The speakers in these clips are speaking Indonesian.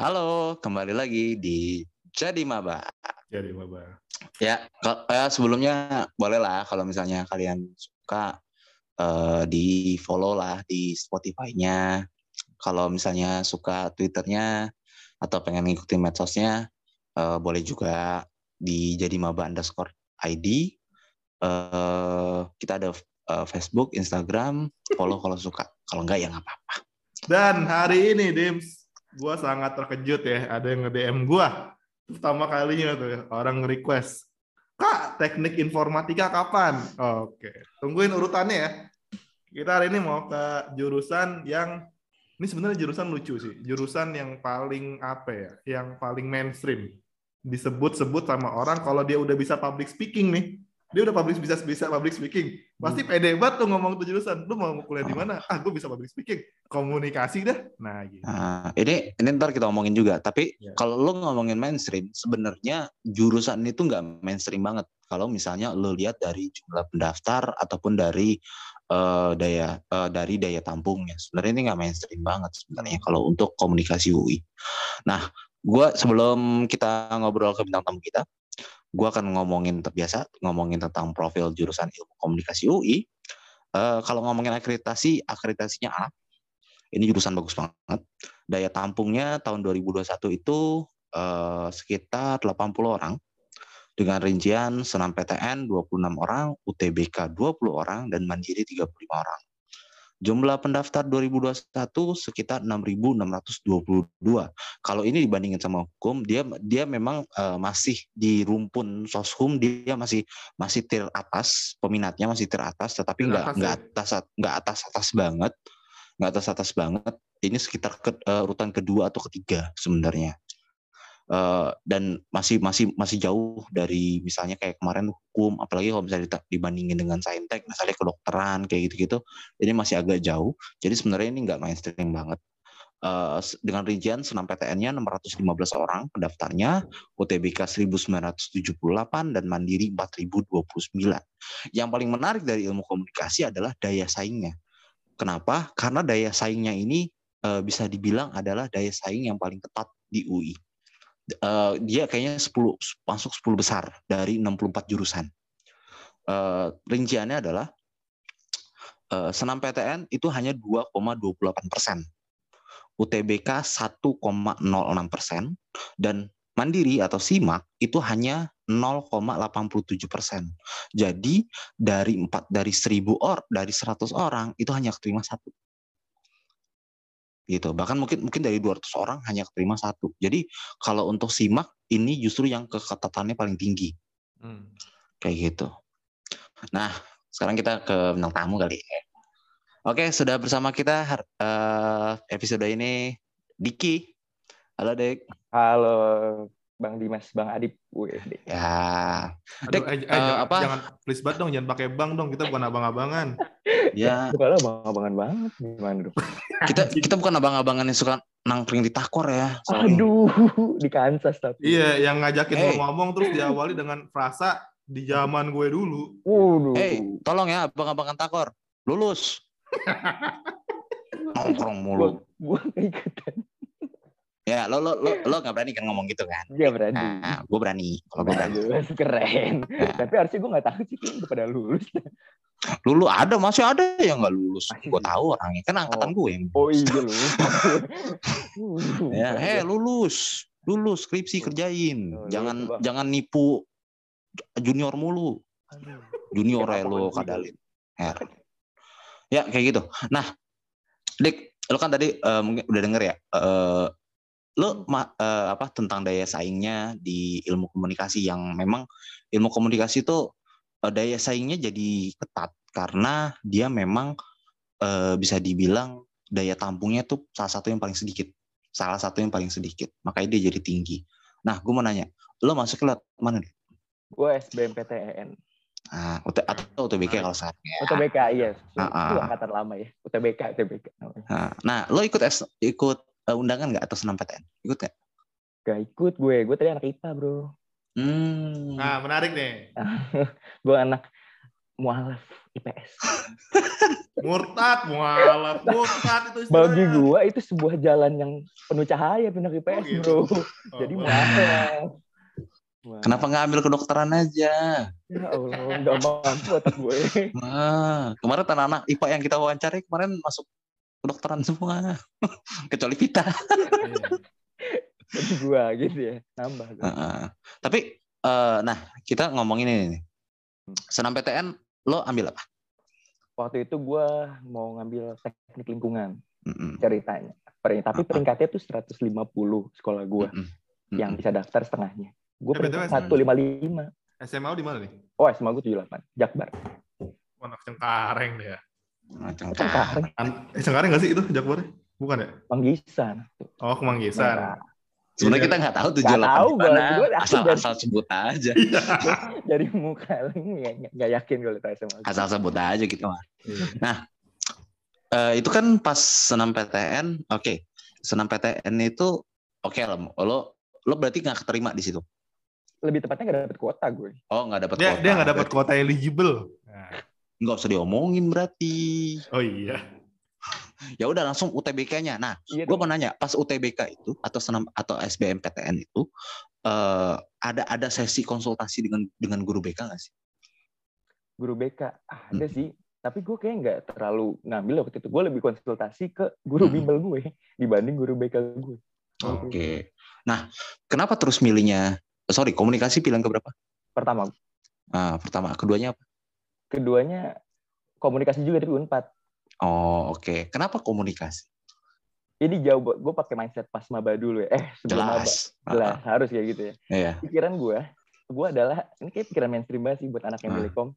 Halo, kembali lagi di Jadi Maba. Jadi maba. Ya, eh, sebelumnya bolehlah kalau misalnya kalian suka eh, di follow lah di Spotify-nya. Kalau misalnya suka Twitternya atau pengen ngikutin medsosnya, eh, boleh juga di Jadi Maba underscore ID. Eh, kita ada eh, Facebook, Instagram, follow kalau suka. Kalau enggak ya nggak apa-apa. Dan hari ini, Dims, gue sangat terkejut ya. Ada yang nge-DM gue. Pertama kalinya tuh ya, orang request. Kak, teknik informatika kapan? Oke, tungguin urutannya ya. Kita hari ini mau ke jurusan yang ini sebenarnya jurusan lucu sih. Jurusan yang paling apa ya? Yang paling mainstream. Disebut-sebut sama orang kalau dia udah bisa public speaking nih. Dia udah public bisa bisa public speaking. Pasti pede banget tuh ngomong tuh jurusan. Lu mau kuliah di mana? Ah, gue bisa public speaking. Komunikasi dah. Nah, gitu. Nah, ini ini ntar kita omongin juga. Tapi Ya. kalau lo ngomongin mainstream, sebenarnya jurusan itu nggak mainstream banget. Kalau misalnya lo lihat dari jumlah pendaftar ataupun dari eh, daya eh, dari daya tampungnya, sebenarnya ini nggak mainstream banget sebenarnya kalau untuk komunikasi UI. Nah, gua sebelum kita ngobrol ke bintang tamu kita, gua akan ngomongin terbiasa ngomongin tentang profil jurusan ilmu komunikasi UI. Eh, kalau ngomongin akreditasi, akreditasinya A. Ini jurusan bagus banget daya tampungnya tahun 2021 itu eh, sekitar 80 orang dengan rincian senam PTN 26 orang, UTBK 20 orang dan Mandiri 35 orang. Jumlah pendaftar 2021 sekitar 6.622. Kalau ini dibandingin sama hukum, dia dia memang eh, masih di rumpun soshum dia masih masih teratas peminatnya masih teratas, tetapi nggak nggak ya? atas nggak atas atas banget, nggak atas atas banget ini sekitar ke, eh, urutan kedua atau ketiga sebenarnya Eh, dan masih masih masih jauh dari misalnya kayak kemarin hukum apalagi kalau misalnya dibandingin dengan saintek misalnya kedokteran kayak gitu-gitu ini masih agak jauh. Jadi sebenarnya ini nggak mainstream banget. S- dengan rincian senam PTN-nya 615 orang pendaftarnya UTBK 1978 dan Mandiri 4029 yang paling menarik dari ilmu komunikasi adalah daya saingnya. Kenapa? Karena daya saingnya ini eh, bisa dibilang adalah daya saing yang paling ketat di UI. Eh, dia kayaknya 10 masuk 10 besar dari 64 jurusan. Eh, rinciannya adalah eh, senam PTN itu hanya 2,28 persen, UTBK 1,06 persen, dan Mandiri atau SIMAK itu hanya 0,87 persen. Jadi dari empat dari 1000 or dari 100 orang itu hanya keterima satu gitu. Bahkan mungkin mungkin dari 200 orang hanya keterima satu. Jadi kalau untuk simak ini justru yang keketatannya paling tinggi. Hmm. kayak gitu. Nah sekarang kita ke bintang tamu kali ya. Oke sudah bersama kita eh, episode ini Diki. Halo Dik Halo Bang Dimas, Bang Adip. Ya Aduh, Dik, eh, eh, jangan, apa? jangan please banget dong, jangan pakai bang dong. Kita bukan abang-abangan. ya Bukan abang-abangan banget. Gimana dong? kita kita bukan abang-abangan yang suka nangkring di takor ya Sorry. Aduh, di Kansas tapi. Iya, yang ngajakin Hey. ngomong terus diawali dengan frasa di zaman gue dulu. Waduh. Eh, tolong ya abang-abangan takor lulus nongkrong mulu Gua, gua keikutan. Ya, lo lo lo lo nggak berani kan ngomong gitu kan? Dia berani. Nah, gue berani. Kalau gue berani. Keren. Nah. Tapi harusnya gue gak tahu sih, udah pada lulus. Lulu ada masih ada yang nggak lulus. Gue tahu orangnya kan angkatan Oh. gue yang. Oh iya lulus. Ya, heh lulus, lulus skripsi kerjain. Oh, jangan Bang. jangan nipu junior mulu. Junior Ya, lo kadalin. Her. Ya kayak gitu. Nah, Dik, lo kan tadi eh, mungkin udah denger ya. eh, lo ma- eh, apa tentang daya saingnya di ilmu komunikasi yang memang ilmu komunikasi itu eh, daya saingnya jadi ketat karena dia memang eh, bisa dibilang daya tampungnya tuh salah satu yang paling sedikit salah satu yang paling sedikit makanya dia jadi tinggi nah gue mau nanya lo masuk ke mana nih Gue SBMPTN. nah, UT atau UTBK kalau ya UTBK, iya. Ah, Itu ah. angkatan lama ya. UTBK, UTBK. namanya. nah, nah lo ikut S, ikut eh, undangan nggak atau senam PTN ikut nggak Gak ikut gue. Gue tadi anak IPA, bro. hmm. Nah, menarik nih. gue anak mualaf IPS. Murtad, mualaf, murtad itu istilahnya. Bagi gua itu sebuah jalan yang penuh cahaya pindah ke IPS, Oh, gitu. bro. Oh, Jadi mualaf. Wah, Kenapa nggak ambil kedokteran aja? Ya Allah, nggak mampu otak gue. Nah, kemarin anak-anak IPA yang kita wawancari kemarin masuk kedokteran semua. Kecuali Vita. Iya. Jadi gua gitu ya, nambah. gua. Heeh. Tapi eh, nah kita ngomongin ini nih. Senam PTN lo ambil apa? Waktu itu gua mau ngambil teknik lingkungan Mm-mm. ceritanya. Tapi peringkatnya tuh 150 sekolah gua Mm-mm. yang bisa daftar setengahnya. Gue Eh, peringkat 155. SMA lu di mana nih? Oh, SMA gue 78. Jakbar. Oh, Anak Cengkareng deh ya. Macam Cengkareng, eh, Cengkareng nggak sih itu Jakbar? Bukan ya? Manggisan. Oh, Kemanggisan. Sebenarnya kita nggak tahu tujuh Nggak tahu, mana. aku Asal dari- asal sebut aja. Iya. Dari muka lu nggak yakin kalau itu SMA. Asal sebut aja gitu mah. Iya. Eh, itu kan pas senam PTN, oke. Senam PTN itu oke lah. Lo lo berarti nggak keterima di situ. Lebih tepatnya nggak dapet kuota gue. Oh nggak dapat Dia kuota. dia nggak dapat kuota eligible. Nah, Nggak usah diomongin berarti. Oh iya. Ya udah langsung UTBK-nya. Nah, Iya gue mau nanya, pas UTBK itu atau senam atau SBMPTN itu eh, ada ada sesi konsultasi dengan dengan guru BK nggak sih? Guru BK ada Hmm. sih. Tapi gue kayak nggak terlalu ngambil waktu itu. Gue lebih konsultasi ke guru Hmm. bimbel gue dibanding guru BK gue. Oke. Nah, kenapa terus milihnya? Sorry, komunikasi pilihan keberapa? Pertama, Ah, pertama, keduanya apa? Keduanya komunikasi juga tapi unpad. Oh, oke. Kenapa komunikasi? Ini jauh, gue pakai mindset pas maba dulu ya. Eh, sebelum maba. Jelas. Jelas, harus kayak gitu ya. Ah, Iya. Pikiran gue, gue adalah, ini kayak pikiran mainstream banget sih buat anak yang Ah. milih kom.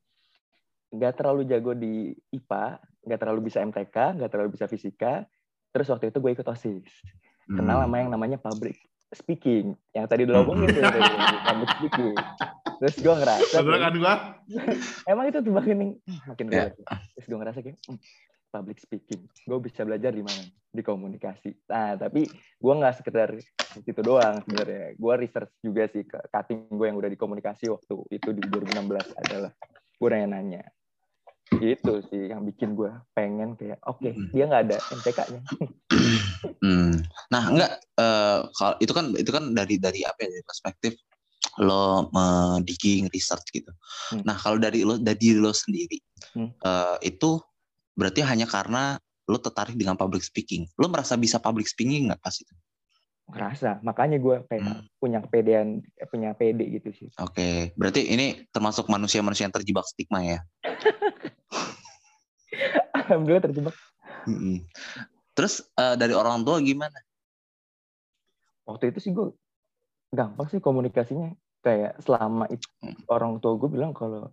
Nggak terlalu jago di IPA, nggak terlalu bisa MTK, nggak terlalu bisa fisika. Terus waktu itu gue ikut OSIS. Kenal Hmm. sama yang namanya public speaking. Yang tadi udah ngomongin yang tadi, public speaking. Terus gue ngerasa, Betul kan gua? emang itu tuh makin, hmm, makin Ya. relate. Terus gue ngerasa kayak, hmm, public speaking. Gue bisa belajar di mana? Di komunikasi. Nah, tapi gue nggak sekedar itu doang sebenarnya. Gue research juga sih ke cutting gue yang udah di komunikasi waktu itu di 2016 adalah gue nanya-nanya. Itu sih yang bikin gue pengen kayak, oke, Hmm. dia nggak ada MTK-nya. Hmm. Nah, enggak eh, kalau itu kan itu kan dari dari apa ya? Dari perspektif lo me- digging research gitu. Hmm. Nah, kalau dari lo dari diri lo sendiri Hmm. eh, itu berarti hanya karena lo tertarik dengan public speaking. Lo merasa bisa public speaking nggak pas itu? Ngerasa. Makanya gue kayak Hmm. punya kepedean, punya pede gitu sih. Oke, berarti ini termasuk manusia-manusia yang terjebak stigma ya. Alhamdulillah terjebak. Mm-mm. Terus eh, dari orang tua gimana? Waktu itu sih gue gampang sih komunikasinya. Kayak selama itu Hmm. orang tua gue bilang kalau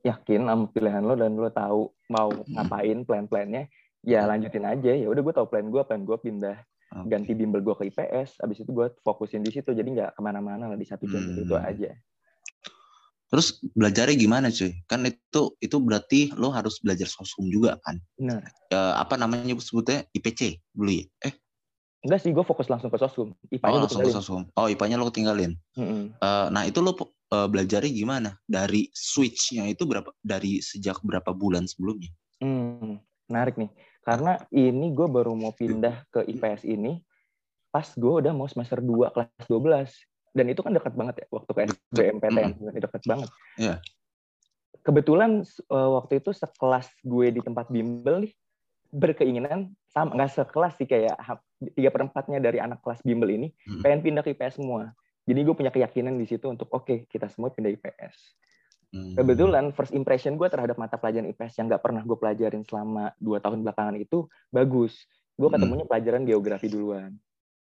yakin sama pilihan lo dan lo tahu mau Hmm. ngapain plan-plannya, ya lanjutin aja. Ya udah gue tahu plan gue, plan gue pindah Oke. ganti bimbel gue ke IPS. Abis itu gue fokusin di situ, jadi nggak ke mana-mana lah di satu jam itu, itu Hmm. aja. Terus belajarnya gimana cuy? Kan itu itu berarti lo harus belajar sosum juga kan? Bener. Eh, apa namanya sebutnya IPC dulu ya? Eh, Enggak sih, gue fokus langsung ke sosum. oh IPA-nya gue langsung ke sosum. Oh IPA-nya lo tinggalin. Mm-mm. Eh, nah itu lo eh, belajarnya gimana? Dari switch-nya itu berapa? Dari sejak berapa bulan sebelumnya? Hmm, menarik nih. Karena ini gue baru mau pindah ke IPS ini pas gue udah mau semester 2 kelas 12. Dan itu kan dekat banget ya waktu ke SBMPTN. Dekat banget. Iya. Kebetulan eh, waktu itu sekelas gue di tempat bimbel nih berkeinginan sama nggak sekelas sih kayak tiga perempatnya dari anak kelas bimbel ini Hmm. pengen pindah ke IPS semua. Jadi gue punya keyakinan di situ untuk oke kita semua pindah IPS. Hmm. Kebetulan first impression gue terhadap mata pelajaran IPS yang nggak pernah gue pelajarin selama dua tahun belakangan itu bagus. Gue Hmm. ketemunya pelajaran geografi duluan.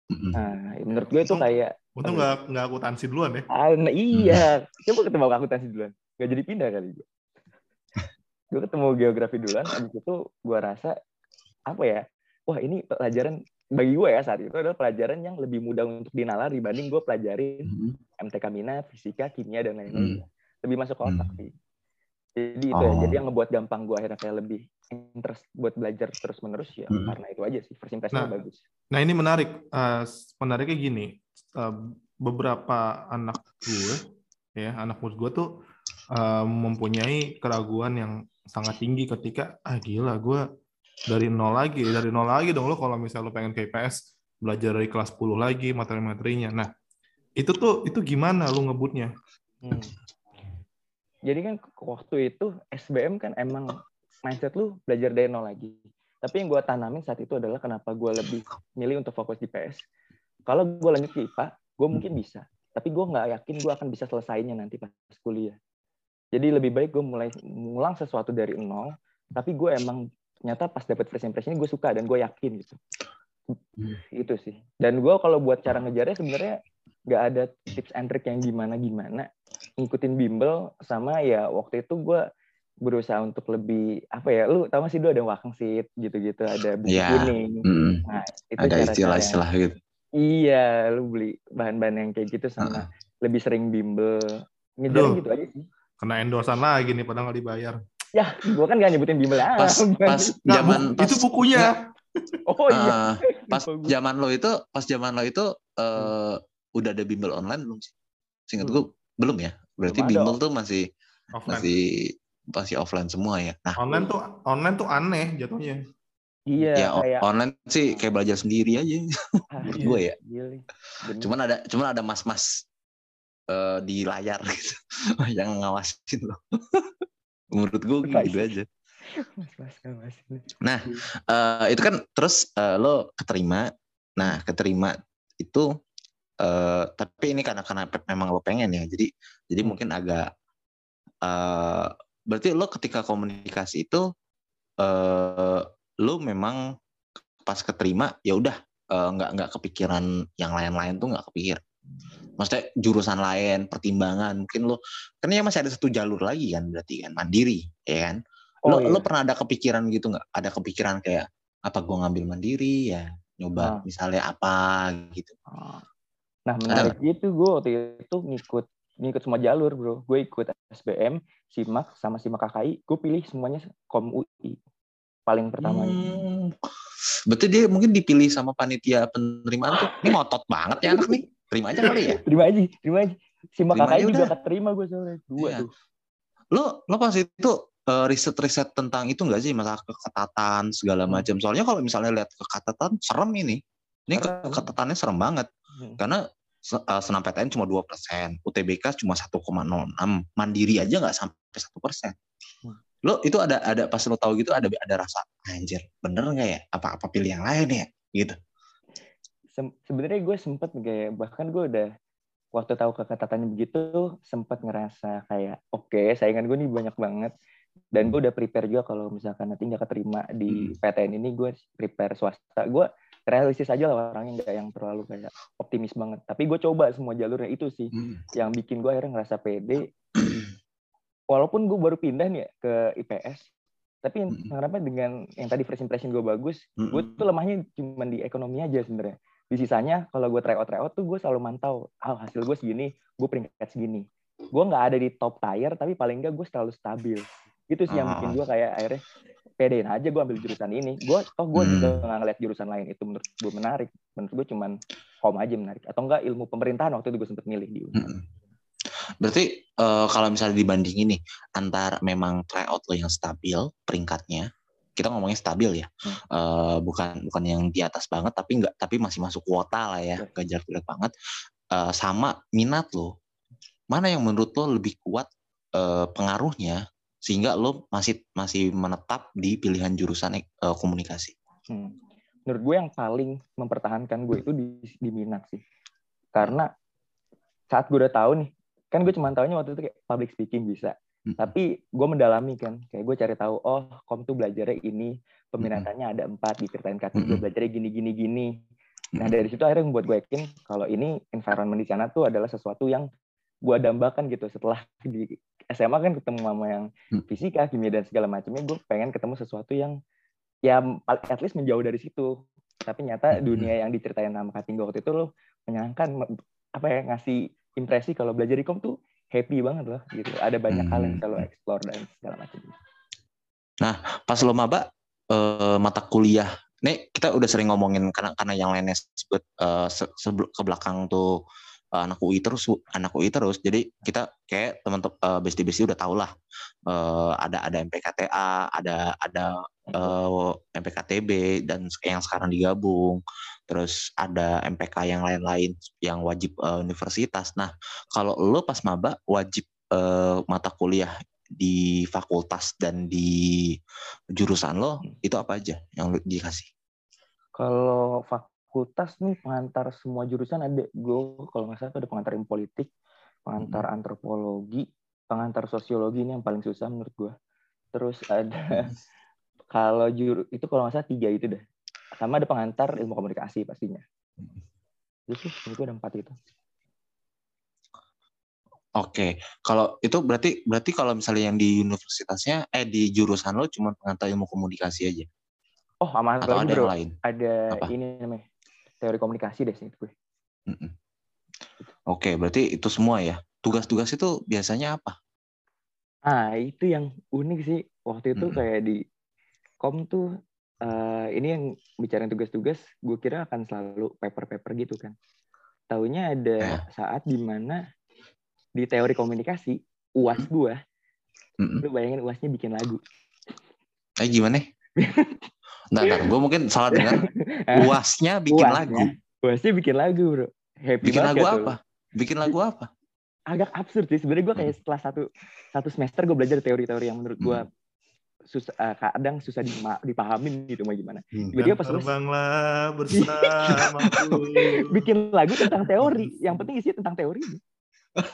Mm-mm. Nah, menurut gue itu Untung- kayak, Untung nggak nggak akuntansi duluan ya. ah, nah iya, coba ketemu akuntansi duluan. Gak jadi pindah kali gue. gue ketemu geografi duluan, abis itu gue rasa apa ya? Wah ini pelajaran bagi gue ya saat itu adalah pelajaran yang lebih mudah untuk dinalar dibanding gue pelajarin Mm-mm. MTK Minat, fisika, kimia dan lain-lain. Lebih masuk ke otak Hmm. sih. Jadi itu ya, Oh. jadi yang ngebuat gampang gue akhirnya kayak lebih interest buat belajar terus menerus ya Hmm. karena itu aja sih first impression Nah. bagus. Nah ini menarik. Eh, menariknya gini, eh, beberapa anak gue, ya anak murid gue tuh uh, mempunyai keraguan yang sangat tinggi ketika ah gila gue dari nol lagi dari nol lagi dong lo kalau misalnya lo pengen ke IPS belajar dari kelas 10 lagi materi-materinya. Nah itu tuh itu gimana lo ngebutnya? Hmm. jadi kan waktu itu SBM kan emang mindset lu belajar dari nol lagi. Tapi yang gue tanamin saat itu adalah kenapa gue lebih milih untuk fokus di PS kalau gue lanjut ke IPA gue mungkin bisa. Tapi gue nggak yakin gue akan bisa selesainya nanti pas kuliah. Jadi lebih baik gue mulai ngulang sesuatu dari nol tapi gue emang ternyata pas dapet first impression gue suka dan gue yakin gitu. Hmm. itu sih. Dan gue kalau buat cara ngejarnya sebenarnya nggak ada tips and trick yang gimana gimana ngikutin bimbel sama ya waktu itu gue berusaha untuk lebih apa ya lu tau gak sih dulu ada wakangsit gitu-gitu ada buku ya. kuning. Mm. nah itu ada istilah-istilah gitu. Iya lu beli bahan-bahan yang kayak gitu sama uh. lebih sering bimbel. Ngejar gitu aja sih. Kena endorsan lagi nih padahal nggak dibayar Ya, gue kan gak nyebutin bimbel ya. Pas, pas zaman pas, itu bukunya. oh iya. Uh, pas zaman lo itu, pas zaman lo itu uh, udah ada bimbel online belum sih? Singkat gue belum ya. Berarti belum bimbel tuh masih offline. masih masih offline semua ya. Nah, online tuh online tuh aneh jatuhnya. Iya. Ya kayak... online sih kayak belajar sendiri aja. Ah, Menurut gue ya. Gili. Cuman ada cuman ada mas-mas uh, di layar gitu yang ngawasin lo menurut gue gitu aja. Nah uh, itu kan terus uh, lo keterima. Nah keterima itu uh, tapi ini karena karena memang lo pengen ya. Jadi jadi hmm. mungkin agak uh, berarti lo ketika komunikasi itu uh, lo memang pas keterima ya udah uh, nggak nggak kepikiran yang lain-lain tuh nggak kepikir maksudnya jurusan lain pertimbangan mungkin lo kan ya masih ada satu jalur lagi kan berarti kan mandiri ya kan lo oh, iya. lo pernah ada kepikiran gitu nggak ada kepikiran kayak apa gue ngambil mandiri ya nyoba nah. misalnya apa gitu ah. nah menarik ada. gitu gue waktu itu ngikut ngikut semua jalur bro gue ikut SBM simak sama simak KKI gue pilih semuanya kom UI paling pertama hmm. berarti dia mungkin dipilih sama panitia penerimaan tuh ini ngotot banget ya anak nih Terima aja kali ya. terima aja, terima aja. Si kakaknya juga udah. terima gue soalnya. Dua iya. tuh. Lo lo pas itu uh, riset-riset tentang itu enggak sih masalah keketatan segala hmm. macam. Soalnya kalau misalnya lihat keketatan serem ini. Ini keketatannya serem banget. Hmm. Karena uh, senam PTN cuma dua persen, UTBK cuma 1,06, mandiri aja nggak sampai satu persen. Hmm. Lo itu ada ada pas lo tahu gitu ada ada rasa anjir bener nggak ya? Apa apa pilih yang lain ya? Gitu sebenarnya gue sempet kayak bahkan gue udah waktu tahu keketatannya begitu sempat ngerasa kayak oke okay, saingan gue nih banyak banget dan gue udah prepare juga kalau misalkan nanti nggak keterima di hmm. PTN ini gue prepare swasta gue realistis aja lah orangnya nggak yang terlalu kayak optimis banget tapi gue coba semua jalurnya itu sih hmm. yang bikin gue akhirnya ngerasa pede walaupun gue baru pindah nih ya ke IPS tapi hmm. kenapa dengan yang tadi first impression gue bagus hmm. gue tuh lemahnya cuma di ekonomi aja sebenarnya di sisanya kalau gue tryout tryout tuh gue selalu mantau oh, hasil gue segini gue peringkat segini. Gue nggak ada di top tier tapi paling nggak gue selalu stabil. Itu sih yang bikin gue kayak akhirnya pedein aja gue ambil jurusan ini. Gue oh gue hmm. juga nggak ngeliat jurusan lain itu menurut gue menarik. Menurut gue cuman kom aja menarik. Atau enggak ilmu pemerintahan waktu itu gue sempet milih di hmm. berarti uh, kalau misalnya dibandingin nih antar memang tryout lo yang stabil peringkatnya kita ngomongnya stabil ya. Hmm. uh, bukan bukan yang di atas banget tapi enggak tapi masih masuk kuota lah ya gajar jelek banget. Uh, sama minat lo. Mana yang menurut lo lebih kuat uh, pengaruhnya sehingga lo masih masih menetap di pilihan jurusan uh, komunikasi? Hmm. menurut gue yang paling mempertahankan gue itu di, di minat sih. Karena saat gue udah tahu nih kan gue cuma tahunya waktu itu kayak public speaking bisa Hmm. Tapi gue mendalami kan, kayak gue cari tahu, oh kom tuh belajarnya ini, peminatannya ada empat, diceritain kata gue belajarnya gini gini gini. Nah dari situ akhirnya membuat gue yakin kalau ini environment di sana tuh adalah sesuatu yang gue dambakan gitu setelah di SMA kan ketemu mama yang mm. fisika, kimia dan segala macamnya, gue pengen ketemu sesuatu yang ya at least menjauh dari situ. Tapi nyata dunia yang diceritain sama Kating waktu itu lo menyenangkan apa ya ngasih impresi kalau belajar di kom tuh happy banget loh gitu. Ada banyak hmm. hal yang selalu explore dan segala macam. Nah, pas lo maba uh, mata kuliah, nih kita udah sering ngomongin karena karena yang lainnya sebut uh, se ke belakang tuh uh, anak UI terus anak UI terus jadi kita kayak teman-teman uh, besti besti udah tau lah uh, ada ada MPKTA ada ada uh, MPKTB dan yang sekarang digabung. Terus ada MPK yang lain-lain yang wajib uh, universitas. Nah kalau lo pas maba wajib uh, mata kuliah di fakultas dan di jurusan lo itu apa aja yang lo dikasih? Kalau fakultas nih pengantar semua jurusan ada. Gue kalau nggak salah ada pengantar ilmu politik pengantar hmm. antropologi pengantar sosiologi ini yang paling susah menurut gue terus ada hmm. Kalau juru itu kalau nggak salah tiga itu deh sama ada pengantar ilmu komunikasi pastinya hmm. itu itu ada empat itu Oke, kalau itu berarti berarti kalau misalnya yang di universitasnya eh di jurusan lo cuma pengantar ilmu komunikasi aja. Oh, sama Atau ada bro. yang lain? Ada Apa? ini namanya teori komunikasi deh sih gue. Oke, berarti itu semua ya. Tugas-tugas itu biasanya apa? Ah, itu yang unik sih. Waktu itu mm -mm. kayak di kom tuh uh, ini yang bicara tugas-tugas, gue kira akan selalu paper-paper gitu kan. Taunya ada eh. saat di mana di teori komunikasi uas gue, mm -mm. lu bayangin uasnya bikin lagu. Eh gimana? Ntar, ntar. Gue mungkin salah dengar. Uasnya bikin Uasnya. lagu. Uasnya bikin lagu, bro. Happy bikin lagu tuh. apa? Bikin lagu apa? Agak absurd sih. Sebenarnya gue kayak hmm. setelah satu satu semester gue belajar teori-teori yang menurut gue hmm. Susah uh, kadang susah dipahamin gitu mau gimana. Hmm. Tiba-tiba pas terbanglah bersama bikin lagu tentang teori. Yang penting isinya tentang teori.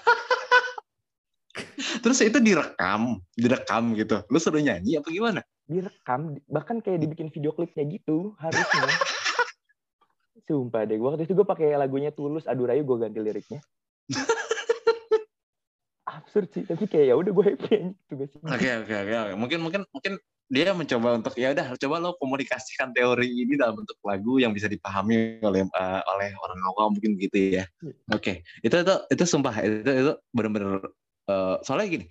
Terus itu direkam, direkam gitu. Lu suruh nyanyi apa gimana? direkam bahkan kayak dibikin video klipnya gitu harusnya sumpah deh gue waktu itu gue pakai lagunya tulus adu rayu gue ganti liriknya absurd sih tapi kayak ya udah gue happy aja oke oke oke mungkin mungkin mungkin dia mencoba untuk ya udah coba lo komunikasikan teori ini dalam bentuk lagu yang bisa dipahami oleh uh, oleh orang awam mungkin gitu ya. Iya. oke. Okay. itu itu itu sumpah itu itu benar-benar uh, soalnya gini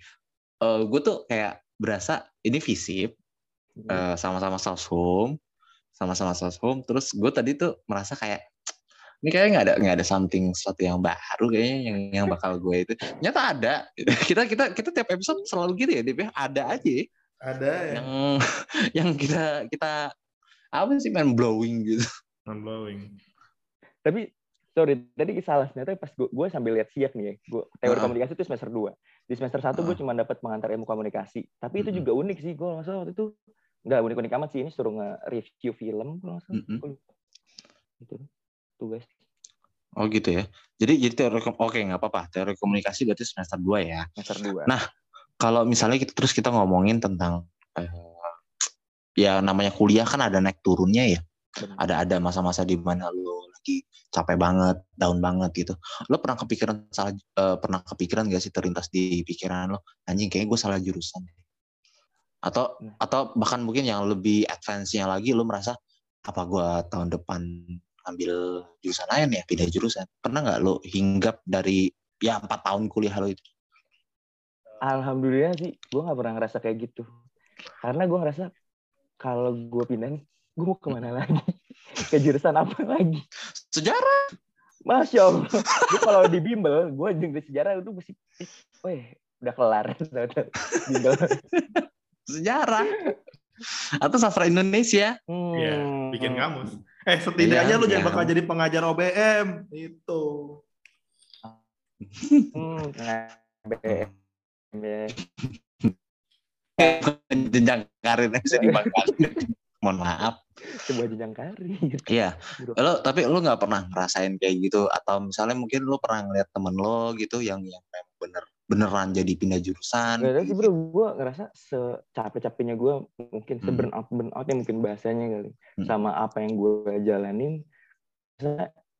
uh, gue tuh kayak berasa ini visip uh, sama-sama home sama-sama home terus gue tadi tuh merasa kayak ini kayaknya nggak ada nggak ada something sesuatu yang baru kayaknya yang yang bakal gue itu nyata ada kita kita kita tiap episode selalu gitu ya Dip ya ada aja ada ya. yang yang kita kita apa sih main blowing gitu main blowing tapi sorry tadi salah ternyata pas gue, gue sambil lihat siap nih ya gue teori uh. komunikasi itu semester 2 di semester satu uh. gue cuma dapat mengantar ilmu komunikasi tapi itu juga unik sih gue masalah waktu itu nggak unik-unik amat sih ini suruh nge-review film kalau nggak salah. Mm -hmm. Gitu. Tugas. Oh gitu ya. Jadi jadi teori oke nggak apa-apa. Teori komunikasi berarti semester 2 ya. Semester 2. Nah, kalau misalnya kita terus kita ngomongin tentang uh, ya namanya kuliah kan ada naik turunnya ya. Benar. Ada ada masa-masa di mana lo lagi capek banget, down banget gitu. Lo pernah kepikiran salah uh, pernah kepikiran gak sih terlintas di pikiran lo, anjing kayaknya gue salah jurusan atau hmm. atau bahkan mungkin yang lebih advance-nya lagi lu merasa apa gua tahun depan ambil jurusan lain ya pindah jurusan. Pernah nggak lo hinggap dari ya empat tahun kuliah lo itu? Alhamdulillah sih gue nggak pernah ngerasa kayak gitu. Karena gue ngerasa kalau gue pindah gue mau ke mana lagi? Ke jurusan apa lagi? Sejarah. Masya allah. Gue kalau di bimbel gue jengkel sejarah itu mesti eh, udah kelar. Bimbel. Sejarah. Atau sastra Indonesia. Hmm. Ya, bikin kamus. Eh, setidaknya ya, lu ya. jangan bakal jadi pengajar OBM itu. Hmm, OBM. jenjang karir bisa dibanggakan. Mohon maaf. Sebuah jenjang karir. Iya. Lo tapi lo nggak pernah ngerasain kayak gitu atau misalnya mungkin lo pernah ngeliat temen lo gitu yang yang memang bener beneran jadi pindah jurusan? Gak sih bro, gue ngerasa secapek-capeknya gue mungkin hmm. seburn out burn out yang mungkin bahasanya kali hmm. sama apa yang gue jalanin.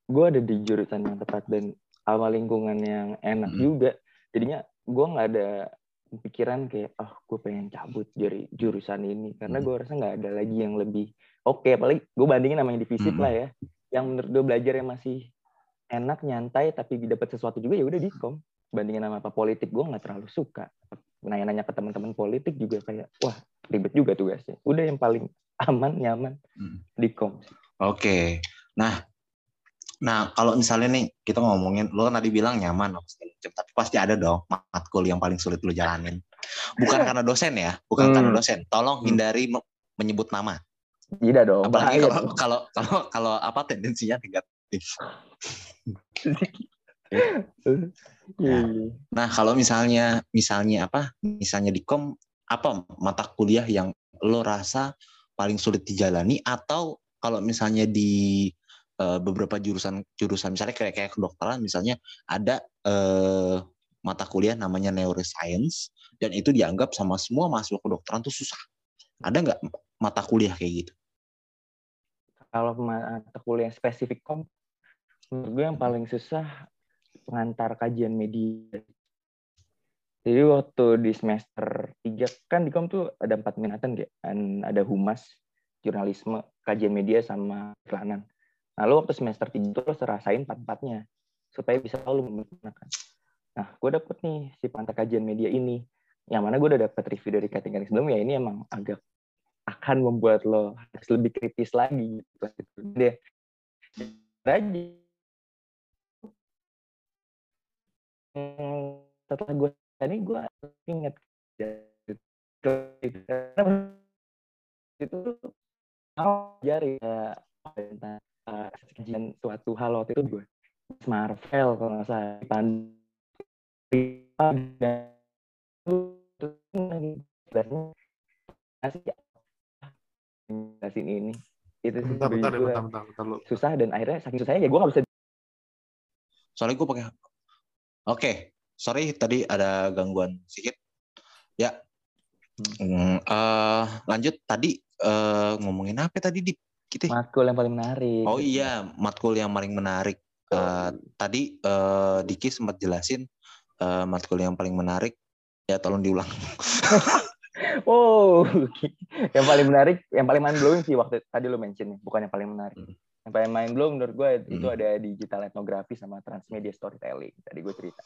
Gue ada di jurusan yang tepat dan awal lingkungan yang enak hmm. juga. Jadinya gue nggak ada pikiran kayak oh gue pengen cabut dari jurusan ini karena hmm. gue rasa nggak ada lagi yang lebih oke okay, apalagi gue bandingin namanya divisi hmm. lah ya yang menurut gue belajar yang masih enak nyantai tapi dapat sesuatu juga ya udah di kom bandingin sama apa politik gue nggak terlalu suka nanya-nanya ke teman-teman politik juga kayak wah ribet juga tugasnya udah yang paling aman nyaman hmm. di kom oke nah Nah, kalau misalnya nih kita ngomongin, lo kan tadi bilang nyaman, tapi pasti ada dong matkul yang paling sulit lo jalanin. Bukan karena dosen ya, bukan Hmm. karena dosen. Tolong hindari me- menyebut nama. Tidak dong. Apalagi kalau dong. kalau kalau kalau apa tendensinya negatif. Iya, iya. Nah, kalau misalnya misalnya apa? Misalnya di kom apa mata kuliah yang lo rasa paling sulit dijalani atau kalau misalnya di eh, beberapa jurusan jurusan misalnya kayak kayak kedokteran misalnya ada eh, mata kuliah namanya neuroscience dan itu dianggap sama semua mahasiswa kedokteran tuh susah. Ada nggak mata kuliah kayak gitu? Kalau mata kuliah spesifik kom, menurut gue yang paling susah pengantar kajian media. Jadi waktu di semester 3 kan di kom tuh ada empat minatan kayak ada humas, jurnalisme, kajian media sama iklanan. Lalu waktu semester 3 itu lo serasain empat-empatnya supaya bisa lo menggunakan. Nah, gue dapet nih si pengantar kajian media ini. Yang mana gue udah dapet review dari kating-kating sebelumnya. Ini emang agak akan membuat lo harus lebih kritis lagi. Gitu. Dia aja. Setelah gue tadi gue inget itu mau jari ya tentang uh, kajian suatu hal waktu itu gue Marvel kalau nggak salah pan kasih ini itu sih Bentar, bentar, bentar, bentar, bentar, susah dan akhirnya saking susahnya ya gue nggak bisa Soalnya gue pakai. Oke, sorry tadi ada gangguan sedikit. Ya, Hmm, eh, lanjut tadi eh, ngomongin apa tadi di kita? matkul yang paling menarik Oh iya, matkul yang paling menarik. Eh, tadi eh, Diki sempat jelasin eh, matkul yang paling menarik. Ya tolong diulang. Oh, yang paling menarik, yang paling mind blowing sih waktu tadi lo mention nih, bukan yang paling menarik. Hmm. Yang paling mind blowing menurut gue itu Hmm. ada digital etnografi sama transmedia storytelling. Tadi gue cerita.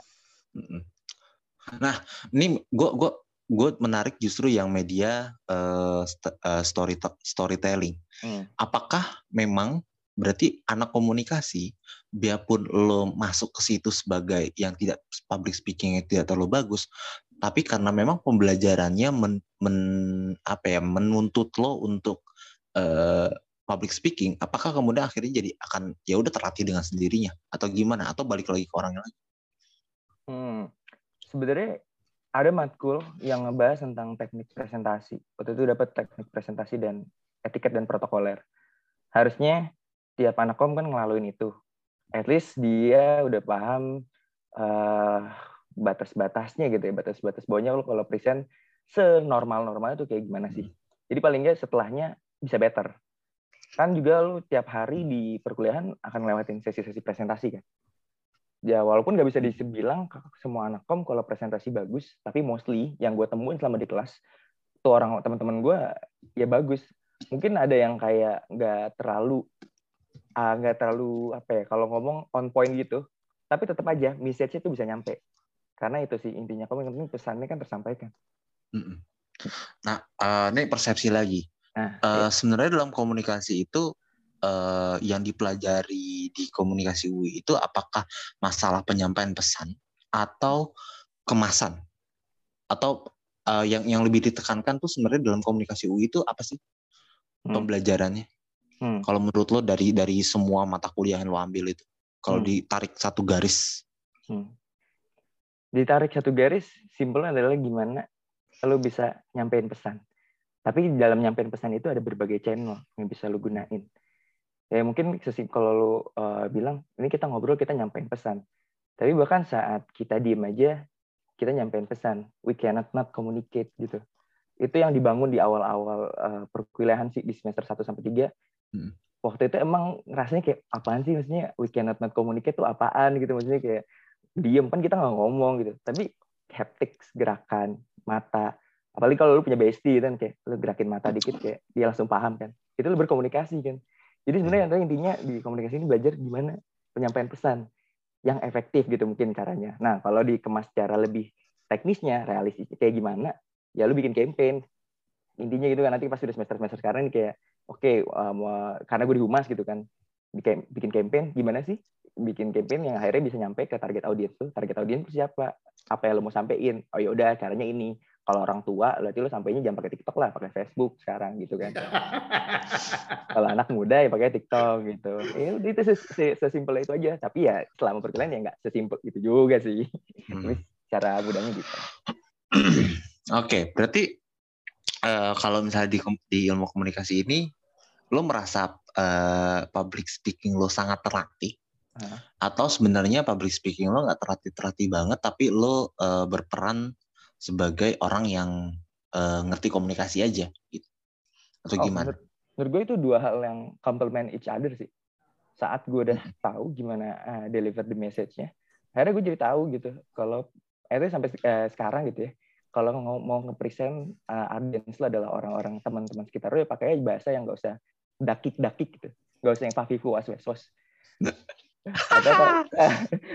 Nah, ini gue gua gue menarik justru yang media eh, st- eh, story storytelling. Hmm. Apakah memang berarti anak komunikasi, biarpun lo masuk ke situ sebagai yang tidak public speaking tidak terlalu bagus, tapi karena memang pembelajarannya men, men- apa ya menuntut lo untuk eh, public speaking, apakah kemudian akhirnya jadi akan ya udah terlatih dengan sendirinya atau gimana atau balik lagi ke orangnya lagi? Hmm. Sebenarnya ada matkul yang ngebahas tentang teknik presentasi. Waktu itu dapat teknik presentasi dan etiket dan protokoler. Harusnya tiap anak kom kan ngelaluin itu. At least dia udah paham eh, batas-batasnya gitu ya, batas-batas bawahnya lo kalau present senormal-normalnya tuh kayak gimana sih. Jadi paling nggak setelahnya bisa better. Kan juga lu tiap hari di perkuliahan akan lewatin sesi-sesi presentasi kan ya walaupun nggak bisa dibilang semua anak kom kalau presentasi bagus tapi mostly yang gue temuin selama di kelas tuh orang teman-teman gue ya bagus mungkin ada yang kayak nggak terlalu ah, nggak terlalu apa ya kalau ngomong on point gitu tapi tetap aja message-nya tuh bisa nyampe karena itu sih intinya kom yang penting pesannya kan tersampaikan. Nah, eh, ini persepsi lagi. Nah ya. sebenarnya dalam komunikasi itu eh, yang dipelajari di komunikasi UI itu apakah masalah penyampaian pesan atau kemasan atau eh, yang yang lebih ditekankan tuh sebenarnya dalam komunikasi UI itu apa sih Hmm. pembelajarannya? Hmm. Kalau menurut lo dari dari semua mata kuliah yang lo ambil itu, kalau Hmm. ditarik satu garis, Hmm. Ditarik satu garis, simpelnya adalah gimana lo bisa nyampein pesan. Tapi di dalam nyampein pesan itu ada berbagai channel yang bisa lo gunain. Ya mungkin kalau lo uh, bilang, ini kita ngobrol, kita nyampein pesan. Tapi bahkan saat kita diem aja, kita nyampein pesan. We cannot not communicate gitu. Itu yang dibangun di awal-awal uh, perkuliahan sih di semester 1 sampai 3. Hmm. Waktu itu emang rasanya kayak apaan sih maksudnya we cannot not communicate tuh apaan gitu maksudnya kayak diem kan kita nggak ngomong gitu tapi haptics gerakan mata apalagi kalau lu punya bestie kan kayak lu gerakin mata dikit kayak dia langsung paham kan. Itu lu berkomunikasi kan. Jadi sebenarnya yang intinya di komunikasi ini belajar gimana penyampaian pesan yang efektif gitu mungkin caranya. Nah kalau dikemas secara lebih teknisnya realistis kayak gimana ya lu bikin campaign. Intinya gitu kan nanti pas udah semester semester sekarang ini kayak oke um, uh, karena gue di humas gitu kan bikin campaign gimana sih bikin campaign yang akhirnya bisa nyampe ke target audiens tuh? Target audiens siapa? Apa yang lo mau sampein? Oh ya udah caranya ini kalau orang tua berarti lo sampainya jangan pakai TikTok lah pakai Facebook sekarang gitu kan. Kalau anak muda ya pakai TikTok gitu. Ya udah itu sesimpel itu aja. Tapi ya selama perkuliahan ya nggak sesimpel itu juga sih. Hmm. tapi cara mudahnya gitu. Oke okay, berarti uh, kalau misalnya di, di ilmu komunikasi ini lo merasa uh, public speaking lo sangat terlatih? Atau sebenarnya public speaking lo nggak terlatih-terlatih banget tapi lo uh, berperan sebagai orang yang uh, ngerti komunikasi aja gitu atau oh, gimana? Menurut, menurut gue itu dua hal yang complement each other sih. Saat gue udah hmm. tahu gimana uh, deliver the message-nya, akhirnya gue jadi tahu gitu kalau akhirnya sampai uh, sekarang gitu ya kalau mau, mau nge-present uh, audience lo adalah orang-orang teman-teman sekitar lo ya pakai bahasa yang gak usah dakik-dakik gitu. Gak usah yang fafifu was was atau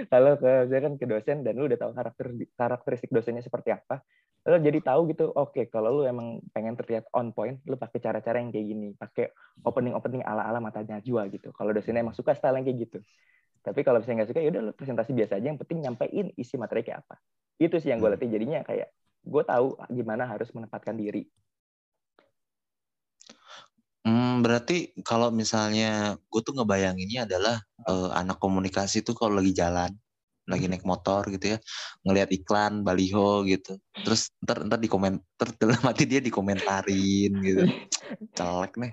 kalau ke saya kan ke dosen dan lu udah tahu karakter karakteristik dosennya seperti apa lu jadi tahu gitu oke okay, kalau lu emang pengen terlihat on point lu pakai cara-cara yang kayak gini pakai opening opening ala ala mata najwa gitu. Kalau dosennya emang suka style yang kayak gitu. Tapi kalau misalnya nggak suka ya udah lu presentasi biasa aja yang penting nyampein isi materi kayak apa. Itu sih yang gue hmm. latih. Jadinya kayak gue tahu gimana harus menempatkan diri Hmm, berarti kalau misalnya gue tuh ngebayanginnya adalah uh, anak komunikasi tuh kalau lagi jalan, lagi naik motor gitu ya, ngelihat iklan baliho gitu, terus ntar ntar di komen, ter dalam hati dia dikomentarin gitu, jelek nih,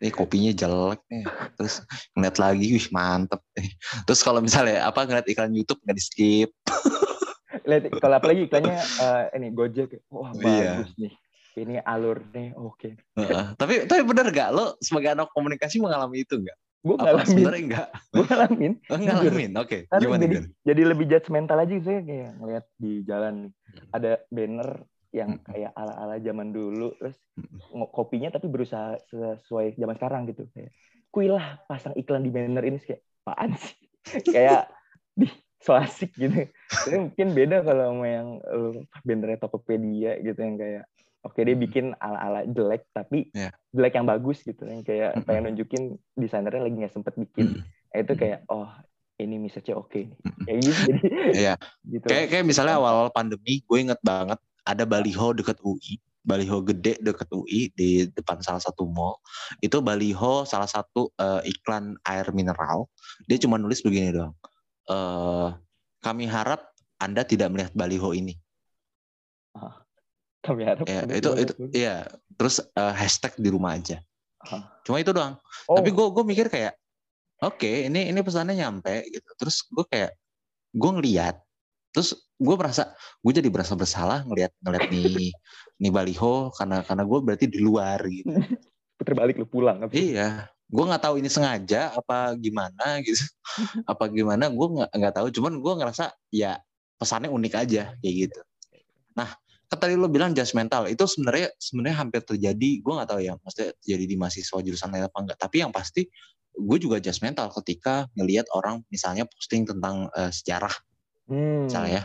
ini kopinya jelek nih, terus ngeliat lagi, wih mantep nih. Terus kalau misalnya apa ngeliat iklan YouTube nggak di skip. Lihat kalau apalagi iklannya uh, ini Gojek, wah iya. bagus nih ini alur nih oke. Okay. uh, tapi tapi benar gak lo sebagai anak komunikasi mengalami itu gak gue ngalamin. sebenarnya enggak gue ngalamin oh, ngalamin. oke okay. gimana jadi, jadi lebih judgmental aja saya kayak ngeliat di jalan hmm. ada banner yang hmm. kayak ala-ala zaman dulu terus hmm. kopinya tapi berusaha sesuai zaman sekarang gitu. Kayak kuilah pasang iklan di banner ini. Kayak apaan sih? Kayak di so asik gitu. Tapi mungkin beda kalau sama yang uh, bannernya Tokopedia gitu yang kayak Oke dia bikin ala-ala jelek tapi yeah. jelek yang bagus gitu yang kayak mm-hmm. pengen nunjukin desainernya lagi nggak sempet bikin. Mm-hmm. Nah, itu kayak oh ini message oke okay. kayak gitu jadi Iya. gitu. Kayak kayak misalnya awal-awal pandemi gue inget banget ada baliho deket UI baliho gede deket UI di depan salah satu mall itu baliho salah satu uh, iklan air mineral dia cuma nulis begini doang uh, kami harap anda tidak melihat baliho ini kami harap. Ya, itu itu iya. Terus uh, hashtag di rumah aja. Huh. Cuma itu doang. Oh. Tapi gue gue mikir kayak oke okay, ini ini pesannya nyampe gitu. Terus gue kayak gue ngeliat terus gue merasa gue jadi berasa bersalah ngelihat ngelihat nih nih baliho karena karena gue berarti di luar gitu puter balik lu pulang apa? iya gue nggak tahu ini sengaja apa gimana gitu apa gimana gue nggak nggak tahu cuman gue ngerasa ya pesannya unik aja kayak gitu nah kan tadi lo bilang mental itu sebenarnya sebenarnya hampir terjadi gue nggak tahu ya maksudnya terjadi di mahasiswa jurusan lain apa enggak tapi yang pasti gue juga mental ketika ngelihat orang misalnya posting tentang uh, sejarah. Hmm. misalnya ya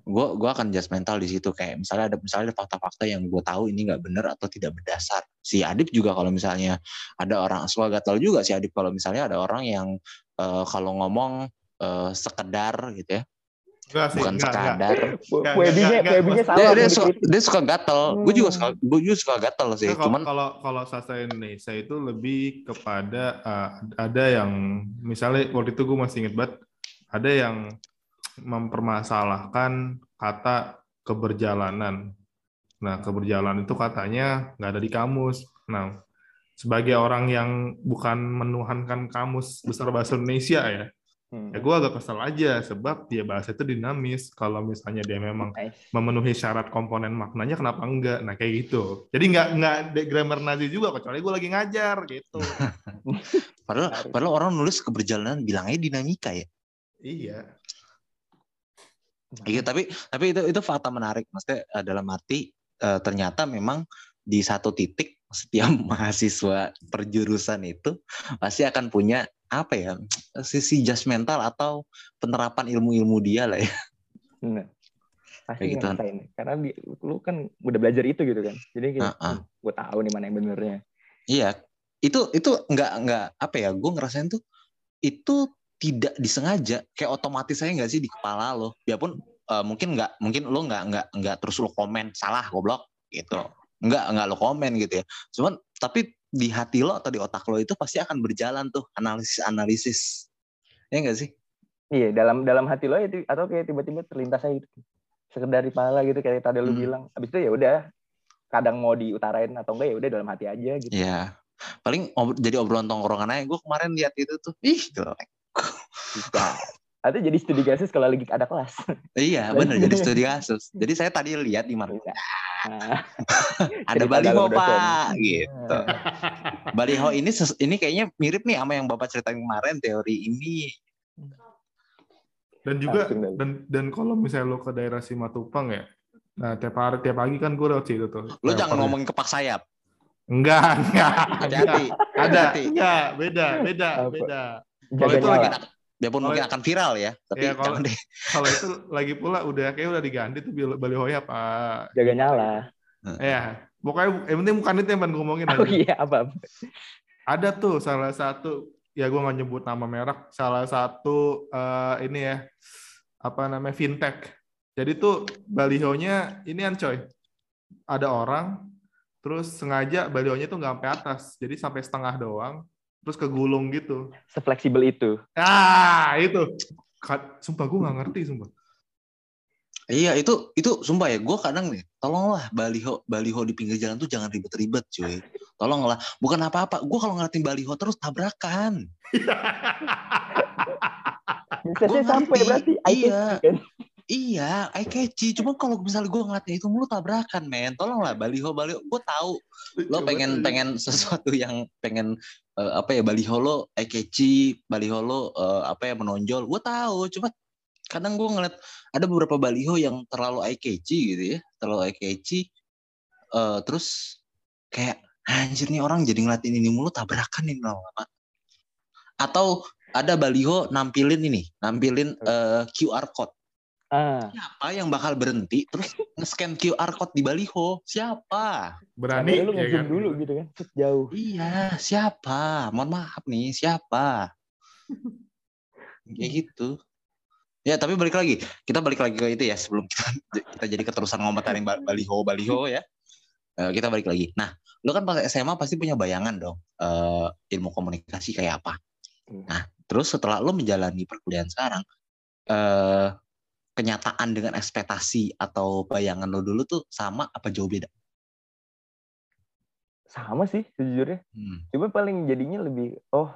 gue gue akan mental di situ. Kayak misalnya ada misalnya ada fakta-fakta yang gue tahu ini nggak benar atau tidak berdasar. Si Adip juga kalau misalnya ada orang suka gatal juga si Adip kalau misalnya ada orang yang uh, kalau ngomong uh, sekedar gitu ya Enggak sih, bukan enggak, sekadar. Webinya, webinya salah. Dia, dia, suka, dia suka gatel. Hmm. Gue juga suka, gue juga suka gatel sih. Nah, Cuman kalau kalau sastra Indonesia itu lebih kepada uh, ada yang misalnya waktu itu gue masih inget banget ada yang mempermasalahkan kata keberjalanan. Nah, keberjalanan itu katanya nggak ada di kamus. Nah, sebagai orang yang bukan menuhankan kamus besar bahasa Indonesia ya, Hmm. Ya gue agak kesel aja sebab dia bahasa itu dinamis. Kalau misalnya dia memang memenuhi syarat komponen maknanya, kenapa enggak? Nah kayak gitu. Jadi nggak nggak grammar Nazi juga kecuali gue lagi ngajar gitu. padahal padahal orang nulis keberjalanan bilangnya dinamika ya. Iya. Iya tapi tapi itu itu fakta menarik. Maksudnya eh, dalam arti uh, ternyata memang di satu titik setiap mahasiswa perjurusan itu pasti akan punya apa ya sisi mental atau penerapan ilmu-ilmu dia lah ya. Nah, pasti gitu. ngerasain. Karena di, lu kan udah belajar itu gitu kan. Jadi uh -uh. gue tahu nih mana yang benernya. Iya. itu itu nggak nggak apa ya gue ngerasain tuh itu tidak disengaja kayak otomatis saya nggak sih di kepala lo biarpun uh, mungkin nggak mungkin lo nggak nggak nggak terus lo komen salah goblok gitu nggak nggak lo komen gitu ya cuman tapi di hati lo atau di otak lo itu pasti akan berjalan tuh analisis analisis ya nggak sih iya dalam dalam hati lo itu atau kayak tiba-tiba terlintas aja gitu sekedar di kepala gitu kayak tadi lo Hmm. bilang abis itu ya udah kadang mau diutarain atau enggak ya udah dalam hati aja gitu Iya. Paling ob- jadi obrolan tongkrongan aja. Gue kemarin lihat itu tuh. Ih, jelek. bisa atau jadi studi kasus kalau lagi ada kelas Iya, bener jadi studi kasus. Jadi saya tadi lihat di mana. Nah, ada baliho pak, gitu. Baliho ini ini kayaknya mirip nih sama yang bapak ceritain kemarin teori ini. Dan juga Langsung dan dan kalau misalnya lo ke daerah Simatupang ya, nah tiap hari tiap pagi kan gue lewat situ tuh. Lo jangan ngomongin kepak sayap. Enggak, enggak. Hati-hati. Ada, enggak, beda, beda, beda. jaga itu nyala. Lagi- Biarpun Kalau- mungkin akan viral ya, tapi Iya, kalau- deh. Kalau itu lagi pula udah kayak udah diganti tuh balihonya Pak. jaga nyala Ya, pokoknya yang penting bukan itu yang pengen ngomongin oh aja. iya apa Ada tuh salah satu ya gue nggak nyebut nama merek, salah satu eh, ini ya apa namanya fintech. Jadi tuh balihonya ini kan coy, ada orang terus sengaja balihonya tuh nggak sampai atas, jadi sampai setengah doang, terus kegulung gitu. sefleksibel itu Ah itu, sumpah gue nggak ngerti sumpah. Iya itu itu sumpah ya gue kadang nih tolonglah baliho baliho di pinggir jalan tuh jangan ribet-ribet cuy tolonglah bukan apa-apa gue kalau ngeliatin baliho terus tabrakan bisa sampai berarti Iya. Iya eye catchy cuma kalau misalnya gue ngeliatin itu mulu tabrakan men. Tolonglah baliho baliho. Gue tahu lo Coba pengen pengen sesuatu yang pengen eh, apa ya baliho lo eye catchy baliho lo eh, apa ya menonjol. Gue tahu cuma kadang gue ngeliat ada beberapa baliho yang terlalu eye catchy gitu ya. Terlalu eye catchy eh, terus kayak anjir nih orang jadi ngeliatin ini mulu tabrakan nih lama atau ada baliho nampilin ini nampilin eh, QR code siapa yang bakal berhenti terus nge-scan QR code di baliho siapa berani Sampai lu ya kan? dulu gitu kan jauh Iya, siapa? Mohon maaf nih, siapa? Kayak gitu. Ya, tapi balik lagi. Kita balik lagi ke itu ya sebelum kita kita jadi keterusan ngomentarin ba- baliho baliho ya. Eh, kita balik lagi. Nah, lu kan pas SMA pasti punya bayangan dong eh, ilmu komunikasi kayak apa. Iya. Nah, terus setelah lu menjalani perkuliahan sekarang, eh, kenyataan dengan ekspektasi atau bayangan lo dulu tuh sama apa jauh beda? sama sih sejujurnya. Hmm. cuma paling jadinya lebih oh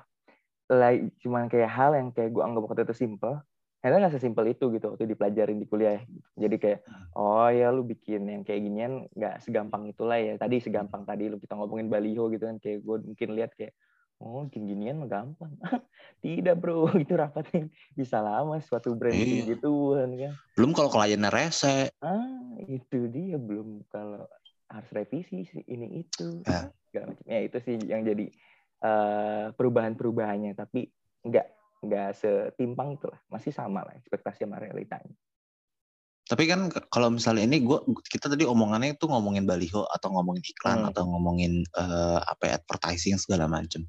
like cuman kayak hal yang kayak gue anggap waktu itu simple. Ternyata nggak sesimpel itu gitu waktu dipelajarin di kuliah. Jadi kayak oh ya lu bikin yang kayak ginian nggak segampang itulah ya. Tadi segampang tadi lu kita ngomongin baliho gitu kan kayak gue mungkin lihat kayak oh bikin ginian mah gampang. Tidak bro. Itu rapatnya bisa lama suatu brand Iya. gituan kan. Belum kalau kliennya rese, ah itu dia. Belum kalau harus revisi sih ini itu. Ya. segala macam. Ya itu sih yang jadi eh, perubahan-perubahannya. Tapi nggak nggak setimpang itu lah masih sama lah ekspektasi sama realitanya Tapi kan kalau misalnya ini gua kita tadi omongannya itu ngomongin baliho atau ngomongin iklan Hmm. atau ngomongin eh, apa ya advertising segala macam.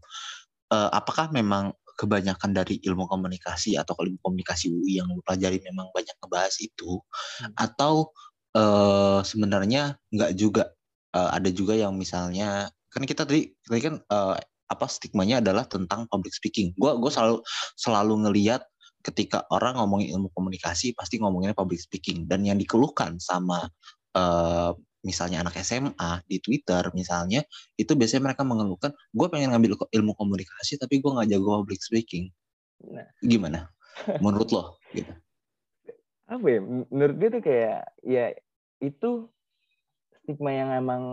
Eh, apakah memang kebanyakan dari ilmu komunikasi atau ilmu komunikasi UI yang lu pelajari memang banyak ngebahas itu Hmm. atau eh, sebenarnya nggak juga Eh, ada juga yang misalnya kan kita tadi tadi kan eh, apa stigmanya adalah tentang public speaking. Gua gue selalu selalu ngelihat ketika orang ngomongin ilmu komunikasi pasti ngomonginnya public speaking. Dan yang dikeluhkan sama eh, misalnya anak SMA di Twitter misalnya itu biasanya mereka mengeluhkan gue pengen ngambil ilmu komunikasi tapi gue nggak jago public speaking. Nah. gimana? Menurut lo gitu. Apa ya? Menurut gue tuh kayak ya itu stigma yang emang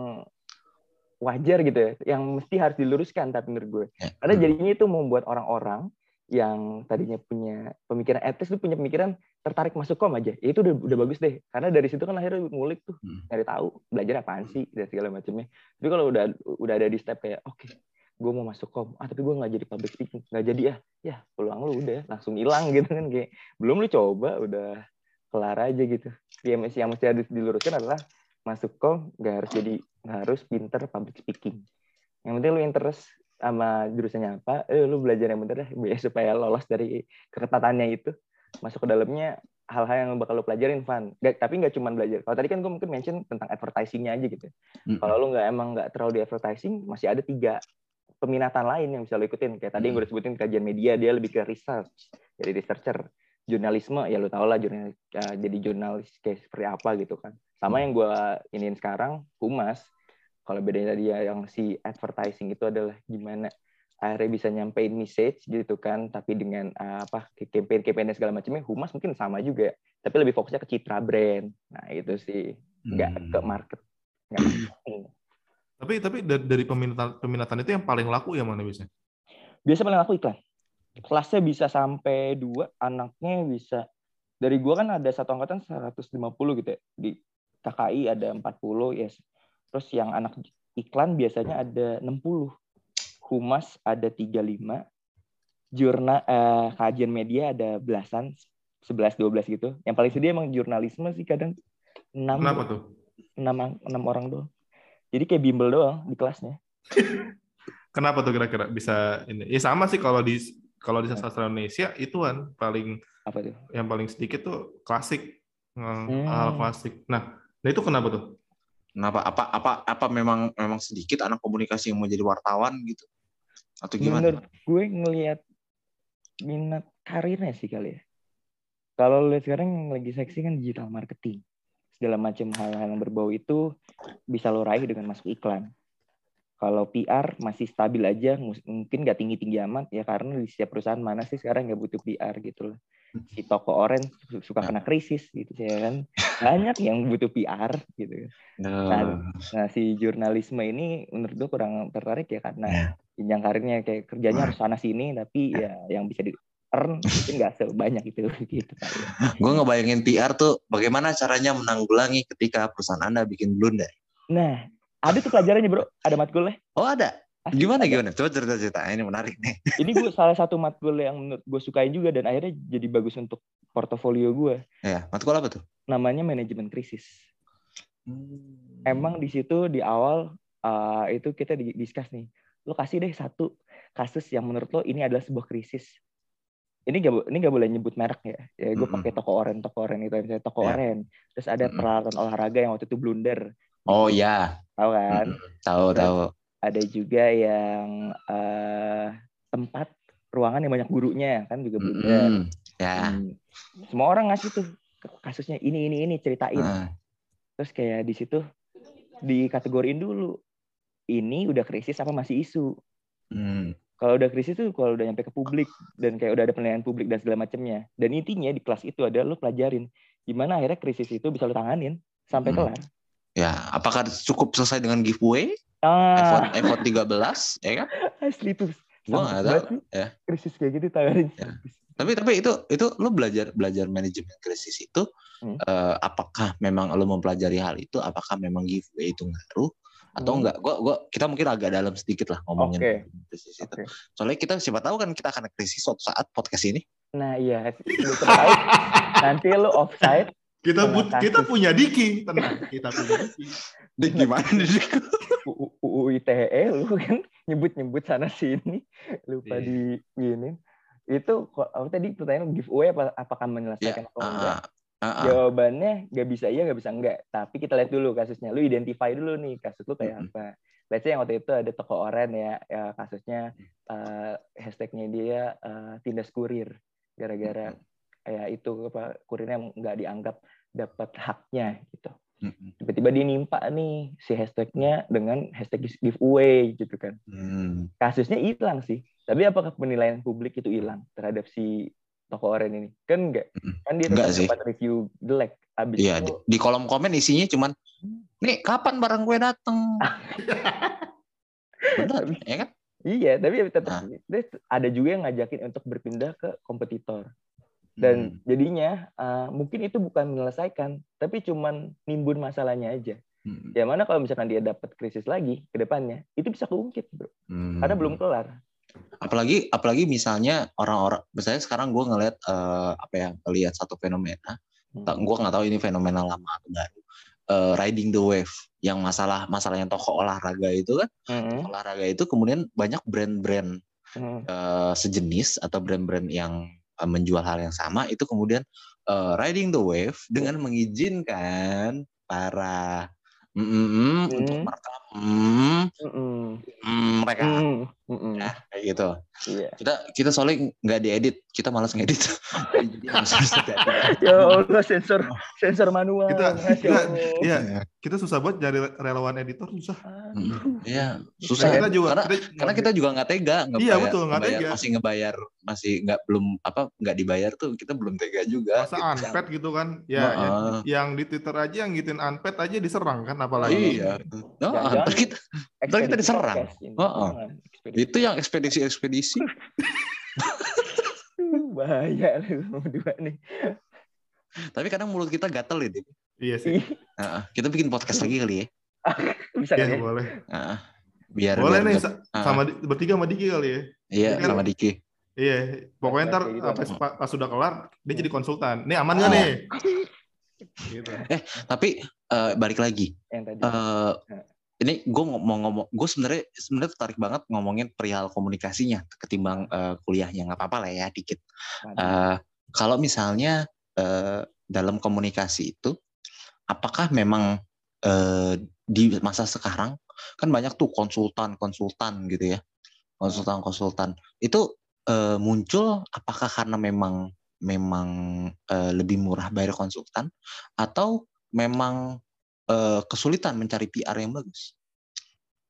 wajar gitu ya yang mesti harus diluruskan tapi menurut gue Ya. karena jadinya itu membuat orang-orang yang tadinya punya pemikiran etis tuh punya pemikiran tertarik masuk kom aja. Ya itu udah udah bagus deh. Karena dari situ kan akhirnya ngulik tuh. Hmm. nyari tahu belajar apaan sih dan segala macamnya. Tapi kalau udah udah ada di step kayak oke gue mau masuk kom. Ah tapi gue nggak jadi public speaking. Nggak jadi ya ya peluang lu udah langsung hilang gitu kan. Kayak belum lu coba udah kelar aja gitu. Yang mesti yang mesti harus diluruskan adalah masuk kom nggak harus jadi nggak harus pinter public speaking. Yang penting lu interest sama jurusannya apa, eh, lu belajar yang bener deh biar supaya lolos dari keketatannya itu. Masuk ke dalamnya hal-hal yang bakal lu pelajarin fun. Gak, tapi nggak cuma belajar. Kalau tadi kan gue mungkin mention tentang advertisingnya aja gitu. Kalau lu nggak emang nggak terlalu di advertising, masih ada tiga peminatan lain yang bisa lu ikutin. Kayak tadi yang gue sebutin kajian media, dia lebih ke research, jadi researcher. Jurnalisme, ya lu tau lah jurnalis, eh, jadi jurnalis kayak seperti apa gitu kan. Sama yang gue iniin sekarang, humas. Kalau bedanya tadi ya yang si advertising itu adalah gimana akhirnya bisa nyampein message gitu kan, tapi dengan eh, apa campaign-campaign dan segala macamnya, humas mungkin sama juga, tapi lebih fokusnya ke citra brand. Nah itu sih, nggak Hmm. ke market. Nggak. Tapi tapi da- dari peminatan peminatan itu yang paling laku yang mana biasanya? biasa paling aku iklan kelasnya bisa sampai dua anaknya bisa dari gua kan ada satu angkatan 150 gitu ya di KKI ada 40 yes terus yang anak iklan biasanya ada 60 humas ada 35 jurnal eh, kajian media ada belasan 11 12 gitu yang paling sedih emang jurnalisme sih kadang 6 Kenapa tuh? 6 6 orang doang jadi kayak bimbel doang di kelasnya Kenapa tuh kira-kira bisa ini? Ya sama sih kalau di kalau di sastra Indonesia itu kan paling apa tuh yang paling sedikit tuh klasik Hmm. hal klasik. Nah, nah itu kenapa tuh? Kenapa? Apa apa apa memang memang sedikit anak komunikasi yang mau jadi wartawan gitu? Atau gimana? Menurut gue ngelihat minat karirnya sih kali ya. Kalau lihat sekarang yang lagi seksi kan digital marketing. Segala macam hal-hal yang berbau itu bisa lo raih dengan masuk iklan. Kalau PR masih stabil aja, mungkin nggak tinggi-tinggi amat ya karena di setiap perusahaan mana sih sekarang nggak butuh PR gitu loh. Si toko orange su- suka kena krisis gitu ya kan. Banyak yang butuh PR gitu. Nah, Nah, si jurnalisme ini menurut gue kurang tertarik ya karena jenjang karirnya kayak kerjanya harus sana sini tapi ya yang bisa di earn mungkin nggak sebanyak itu gitu gue ngebayangin PR tuh bagaimana caranya menanggulangi ketika perusahaan anda bikin blunder. Nah, ada tuh pelajarannya bro, ada matkulnya. Oh ada. Asli, Gimana ada. gimana? Coba cerita cerita. Ini menarik nih. Ini gue salah satu matkul yang menurut gue sukain juga dan akhirnya jadi bagus untuk portofolio gue. Ya, matkul apa tuh? Namanya manajemen krisis. Hmm. Emang di situ di awal uh, itu kita di discuss nih. Lo kasih deh satu kasus yang menurut lo ini adalah sebuah krisis. Ini gak, ini gak boleh nyebut merek ya. Ya gue Mm-mm. pakai toko oren, toko oren itu misalnya toko Ya. oren. Terus ada Mm-mm. peralatan olahraga yang waktu itu blunder, Oh ya, tahu kan? tahu Terus- tahu. Ada juga yang eh tempat ruangan yang banyak gurunya kan juga blunder. Mm-mm. Ya. Hmm. Semua orang ngasih tuh kasusnya ini ini ini ceritain. Ah. Terus kayak di situ dikategoriin dulu. Ini udah krisis apa masih isu? Hmm. Kalau udah krisis tuh kalau udah nyampe ke publik dan kayak udah ada penilaian publik dan segala macamnya. Dan intinya di kelas itu ada lu pelajarin gimana akhirnya krisis itu bisa lu tanganin sampai Hmm. kelar. Ya, apakah cukup selesai dengan giveaway Ah, iPhone iPhone 13 ya kan? asli tuh. Gua nggak tahu, ya. Krisis kayak gitu tanganin. Ya. Tapi tapi itu itu lu belajar belajar manajemen krisis itu Hmm. eh, apakah memang lu mempelajari hal itu? Apakah memang giveaway itu ngaruh atau Hmm. enggak? Gua gua kita mungkin agak dalam sedikit lah ngomongin Oke. manajemen krisis itu. Oke. Soalnya kita siapa tahu kan kita akan krisis suatu saat podcast ini. Nah iya, nanti lu offside Kita but, kita punya Diki, tenang. Kita punya Diki. Dik, gimana nih? Dik? U- UU ITE lu kan nyebut-nyebut sana sini lupa Iya. di gini itu kok apa tadi pertanyaan giveaway apa apakah menyelesaikan atau enggak Ah, ah, ah. jawabannya nggak bisa iya nggak bisa enggak tapi kita lihat dulu kasusnya lu identify dulu nih kasus lu kayak apa Let's say yang waktu itu ada toko oren ya, ya kasusnya eh, hashtagnya dia eh, tindas kurir gara-gara ya itu apa kurirnya nggak dianggap dapat haknya gitu tiba-tiba dia nimpa nih si hashtagnya dengan hashtag giveaway gitu kan Hmm. kasusnya hilang sih tapi apakah penilaian publik itu hilang terhadap si toko oren ini kan enggak kan dia Enggak tetap sih. review jelek abis Iya, itu di, di kolom komen isinya cuman nih kapan barang gue dateng? Benar, ya kan? iya tapi tetap Ah. dia ada juga yang ngajakin untuk berpindah ke kompetitor dan jadinya uh, mungkin itu bukan menyelesaikan tapi cuman nimbun masalahnya aja Hmm. ya mana kalau misalkan dia dapat krisis lagi ke depannya itu bisa keungkit bro Hmm. karena belum kelar apalagi apalagi misalnya orang-orang misalnya sekarang gue ngeliat eh, apa ya ngeliat satu fenomena Hmm. gue nggak tahu ini fenomena lama atau baru eh, riding the wave yang masalah masalah yang toko olahraga itu kan Mm-mm. olahraga itu kemudian banyak brand-brand Mm. eh, sejenis atau brand-brand yang eh, menjual hal yang sama itu kemudian eh, riding the wave dengan mengizinkan para mm, mm, mm, untuk Hmm. merekam mm, mm, mereka Mm. Mm-mm. ya kayak gitu Iya. kita kita soalnya nggak diedit kita malas ngedit. Ya Allah sensor sensor manual. Kita- Masya kita-. Iya, kita susah buat cari relawan editor susah. Aduh. Iya, Nah, susah. kita juga karena kita- karena kita juga nggak tega ngebayar, Iya, betul, nggak ngebayar- tega. masih ngebayar masih nggak belum apa nggak dibayar tuh kita belum tega juga. masa unpad gitu kan. Ya, Heeh. yang, yang di Twitter aja yang gituin unpad aja diserang kan apalagi. Iya. Nah, ntar kita ntar kita diserang. ini. Jangan, ekspedisi. itu yang ekspedisi-ekspedisi. Bahaya lu berdua nih. Tapi kadang mulut kita gatel Dik. Iya sih. Heeh. kita bikin podcast lagi kali ya. Bisa Iya, kan ya? boleh. Heeh. biar Boleh biar nih sama di- bertiga sama Diki kali ya. Iya, Kan- sama Diki. Iya, pokoknya ntar gitu. apa, pas, pas sudah kelar dia jadi konsultan. Nih aman Oh. nggak nih? Gitu. Tapi eh, balik lagi. Yang tadi. eh ini gue mau ngomong, gue sebenarnya sebenarnya tertarik banget ngomongin perihal komunikasinya ketimbang eh, kuliahnya. Nggak apa-apa lah ya dikit. Eh, kalau misalnya eh, dalam komunikasi itu, apakah memang eh, di masa sekarang kan banyak tuh konsultan-konsultan gitu ya, konsultan-konsultan. Itu eh, muncul apakah karena memang memang eh, lebih murah bayar konsultan atau memang eh, kesulitan mencari PR yang bagus?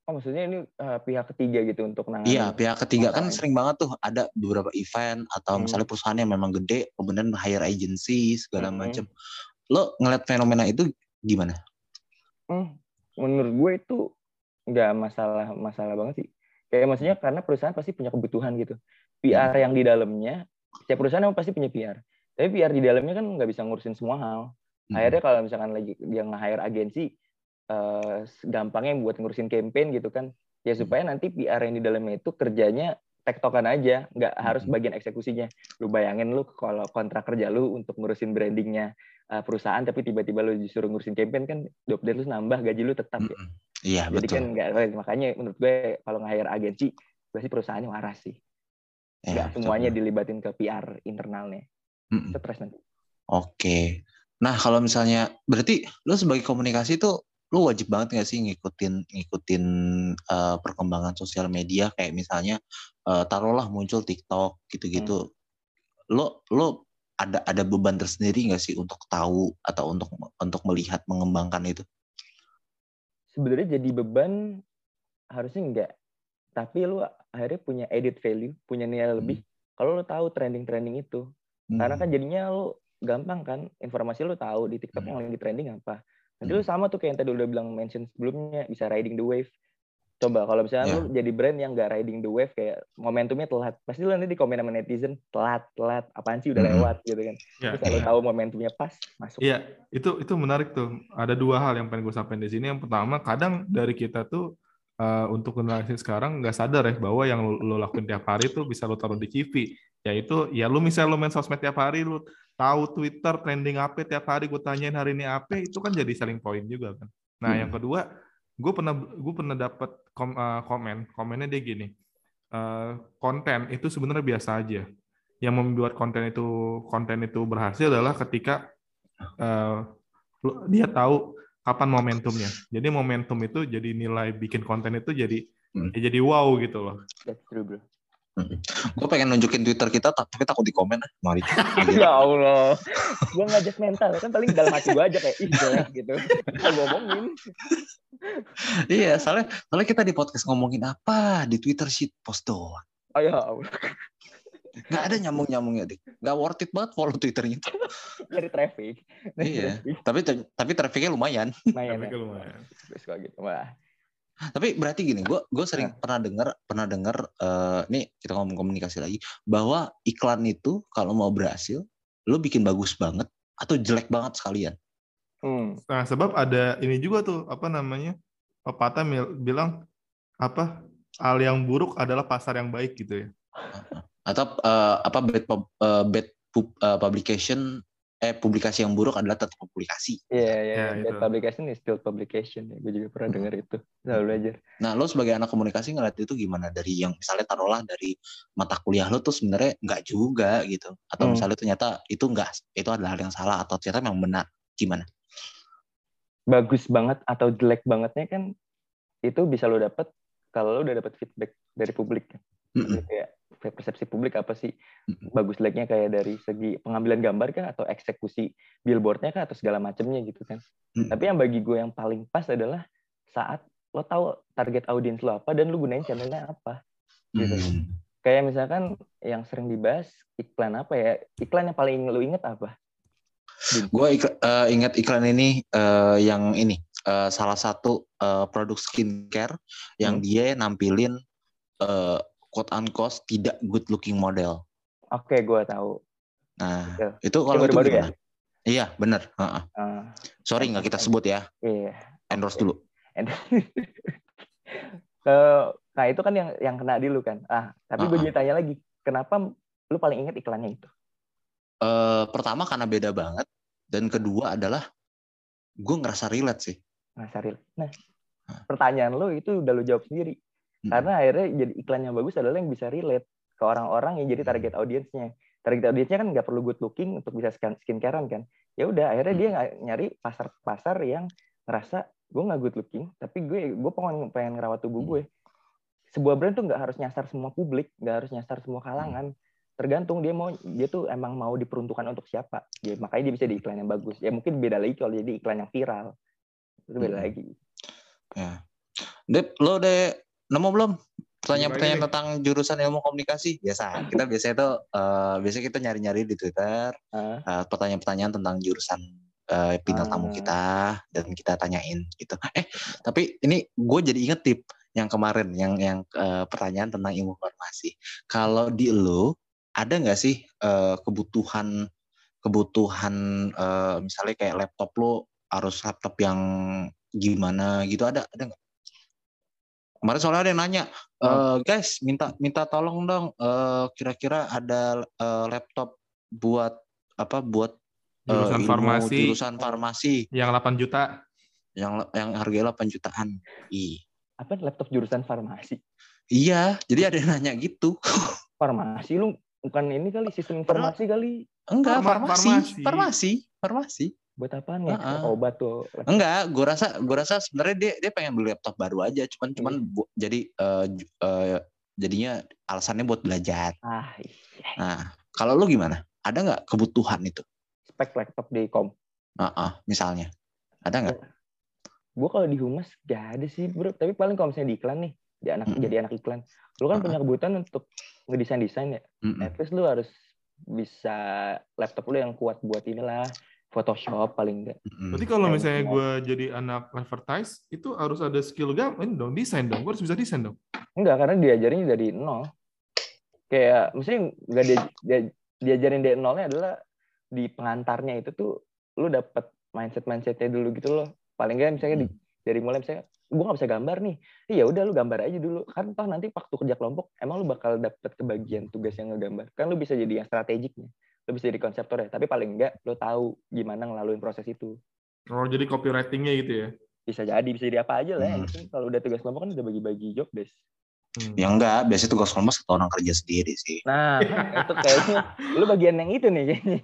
Oh maksudnya ini eh, pihak ketiga gitu untuk nangani. Iya, pihak ketiga kan sering banget tuh ada beberapa event atau Hmm. misalnya perusahaan yang memang gede, kemudian hire agency segala Hmm. macam. Lo ngeliat fenomena itu gimana? Hmm, menurut gue itu nggak masalah masalah banget sih. Kayak maksudnya karena perusahaan pasti punya kebutuhan gitu. PR Hmm. yang di dalamnya, setiap perusahaan emang pasti punya PR. Tapi PR di dalamnya kan nggak bisa ngurusin semua hal. Hmm. Akhirnya kalau misalkan lagi dia nge-hire agensi, eh, gampangnya buat ngurusin campaign gitu kan. Ya supaya nanti PR yang di dalamnya itu kerjanya tektokan aja, nggak harus bagian eksekusinya. Lu bayangin lu kalau kontrak kerja lu untuk ngurusin brandingnya eh, perusahaan, tapi tiba-tiba lu disuruh ngurusin campaign kan job lu nambah, gaji lu tetap ya. Iya Jadi betul. kan nggak makanya menurut gue kalau nge-hire agensi pasti perusahaannya waras sih. Nggak betul. semuanya dilibatin ke PR internalnya. Stres nanti. Oke. Nah kalau misalnya berarti lo sebagai komunikasi itu lo wajib banget nggak sih ngikutin ngikutin eh, perkembangan sosial media kayak misalnya eh, taruhlah muncul TikTok gitu-gitu. Lo lo ada ada beban tersendiri nggak sih untuk tahu atau untuk untuk melihat mengembangkan itu? Sebenarnya jadi beban harusnya enggak. Tapi lu akhirnya punya edit value, punya nilai lebih. Kalau lu tahu trending-trending itu, karena kan jadinya lu gampang kan informasi lu tahu di TikTok yang lagi trending apa. Nanti lu sama tuh kayak yang tadi udah bilang mention sebelumnya bisa riding the wave. Coba kalau misalnya Ya. lu jadi brand yang nggak riding the wave kayak momentumnya telat, pasti lu nanti di komen sama netizen telat, telat, apaan sih udah Hmm. lewat gitu kan. Ya. Terus kalau tahu momentumnya pas, masuk. Iya, itu itu menarik tuh. Ada dua hal yang pengen gue sampaikan di sini. Yang pertama, kadang dari kita tuh eh, untuk generasi sekarang nggak sadar ya bahwa yang lo, lo lakuin tiap hari tuh bisa lo taruh di CV. Yaitu ya lu misalnya lo main sosmed tiap hari, lu tahu Twitter trending apa tiap hari gue tanyain hari ini apa, itu kan jadi selling point juga kan. Nah, Hmm. yang kedua, gue pernah gue pernah dapat kom, eh, komen, komennya dia gini. eh, konten itu sebenarnya biasa aja. Yang membuat konten itu konten itu berhasil adalah ketika eh, lu- dia tahu kapan momentumnya. Jadi momentum itu jadi nilai bikin konten itu jadi Hmm. ya jadi wow gitu loh. That's true, bro. Gue pengen nunjukin Twitter kita tapi takut di komen ah. Mari. ya Allah. Gue just mental kan paling dalam hati gue aja kayak ih jelek gitu. Kita ngomongin. iya, soalnya soalnya kita di podcast ngomongin apa di Twitter shit post doang. Oh ya Allah. Nggak ada nyambung-nyambungnya, Dik. Nggak worth it banget follow Twitternya itu. Dari traffic. Iya. Tapi tapi trafficnya lumayan. Lumayan Tapi ya. lumayan. Terus kalau gitu. Wah. Tapi berarti gini, gue gue sering pernah dengar pernah dengar eh, nih kita ngomong komunikasi lagi bahwa iklan itu kalau mau berhasil, lo bikin bagus banget atau jelek banget sekalian. Hmm. Nah, sebab ada ini juga tuh apa namanya? Pepatah bilang apa? Hal yang buruk adalah pasar yang baik gitu ya. Atau eh, apa bad pub- eh, bad pub- eh, publication eh publikasi yang buruk adalah tetap publikasi. Iya, iya. Ya, Bad itu. publication is still publication. Ya, gue juga pernah Hmm. dengar itu. Selalu belajar. Nah, lo sebagai anak komunikasi ngeliat itu gimana dari yang misalnya taruhlah dari mata kuliah lo tuh sebenarnya nggak juga gitu, atau Hmm. misalnya ternyata itu enggak itu adalah hal yang salah atau ternyata memang benar, gimana? Bagus banget atau jelek bangetnya kan itu bisa lo dapet kalau lo udah dapet feedback dari publik. Mm-mm. Kayak persepsi publik apa sih Mm-mm. bagus jeleknya kayak dari segi pengambilan gambar kan atau eksekusi billboardnya kan atau segala macamnya gitu kan. Tapi yang bagi gue yang paling pas adalah saat lo tahu target audiens lo apa dan lo gunain channelnya apa. Gitu. Kayak misalkan yang sering dibahas iklan apa ya? Iklan yang paling lo inget apa? Gue ik- eh, ingat iklan ini eh, yang ini eh, salah satu eh, produk skincare yang Hmm. dia nampilin eh, quote unquote tidak good looking model. Oke, gue tahu. Nah, Ya. itu kalau itu baru-baru ya? Iya, bener. Heeh. Ah, Sorry nggak kita sebut ya. iya. Endorse dulu. Ke- nah itu kan yang yang kena di lu kan. Ah, tapi gue Uh-uh. jadi tanya lagi, kenapa lu paling inget iklannya itu? Eh, pertama karena beda banget dan kedua adalah gue ngerasa relate sih. Nah, Saril. Nah, pertanyaan lu itu udah lu jawab sendiri. Karena akhirnya jadi iklan yang bagus adalah yang bisa relate ke orang-orang yang jadi target audiensnya. Target audiensnya kan nggak perlu good looking untuk bisa skin skincarean kan. Ya udah, akhirnya dia nggak nyari pasar-pasar yang ngerasa gue nggak good looking, tapi gue gue pengen pengen ngerawat tubuh gue. Sebuah brand tuh nggak harus nyasar semua publik, nggak harus nyasar semua kalangan. Tergantung dia mau dia tuh emang mau diperuntukkan untuk siapa. Ya, makanya dia bisa di iklan yang bagus. Ya mungkin beda lagi kalau jadi iklan yang viral. Itu beda Hmm. lagi. Ya. Dep, lo udah nemu belum pertanyaan-pertanyaan tentang jurusan ilmu komunikasi? Biasa. Kita biasanya itu eh biasanya kita nyari-nyari di Twitter Ah. eh, pertanyaan-pertanyaan tentang jurusan eh, bintang tamu Ah. kita dan kita tanyain gitu. Eh, tapi ini gue jadi inget tip yang kemarin yang yang eh, pertanyaan tentang ilmu informasi. Kalau di lo ada nggak sih eh, kebutuhan kebutuhan eh, misalnya kayak laptop lo harus laptop yang gimana gitu ada ada nggak? Kemarin soalnya ada yang nanya, "Eh, guys minta minta tolong dong eh, kira-kira ada eh, laptop buat apa buat Jurusan ilmu farmasi jurusan farmasi yang 8 juta. yang yang harganya 8 jutaan. Ih. Apa laptop jurusan farmasi? Iya, jadi ada yang nanya gitu. Farmasi lu bukan ini kali sistem informasi kali. Enggak, Farma- farmasi, farmasi. farmasi, farmasi. Buat apaan ya? Ah. Obat tuh. Enggak, gue rasa gue rasa sebenarnya dia dia pengen beli laptop baru aja, cuman cuman bu- jadi eh, ju- eh, jadinya alasannya buat belajar. Ah, iya. Nah, kalau lu gimana? Ada nggak kebutuhan itu? spek laptop di kom. Ah, misalnya, ada nggak? Gue kalau di humas gak ada sih bro. Tapi paling kalau misalnya di iklan nih, di anak Mm-mm. jadi anak iklan, lu kan ah. punya kebutuhan untuk ngedesain desain ya. Mm-mm. At least lu harus bisa laptop lu yang kuat buat inilah Photoshop paling enggak. Berarti kalau misalnya gitu. gue jadi aanak advertise, itu harus ada skill gam, ini dong, desain dong. Gue harus bisa desain dong. Enggak, karena diajarinnya dari nol. Kayak misalnya nggak dia, dia, diajarin dari nolnya adalah di pengantarnya itu tuh lu dapet mindset mindsetnya dulu gitu loh. Paling nggak misalnya di, dari mulai misalnya gue nggak bisa gambar nih, ya udah lu gambar aja dulu. Kan toh nanti waktu kerja kelompok emang lu bakal dapet kebagian tugas yang ngegambar. Kan lu bisa jadi yang strategiknya, lu bisa jadi konseptornya. Tapi paling enggak lu tahu gimana ngelaluin proses itu. Oh, jadi copywritingnya gitu ya. Bisa jadi, bisa jadi apa aja lah. Yang Hmm. penting kalau udah tugas kelompok kan udah bagi-bagi job desk. Hmm. Ya enggak, biasanya tugas kelompok satu orang kerja sendiri sih. Nah, itu kayaknya lu bagian yang itu nih kayaknya.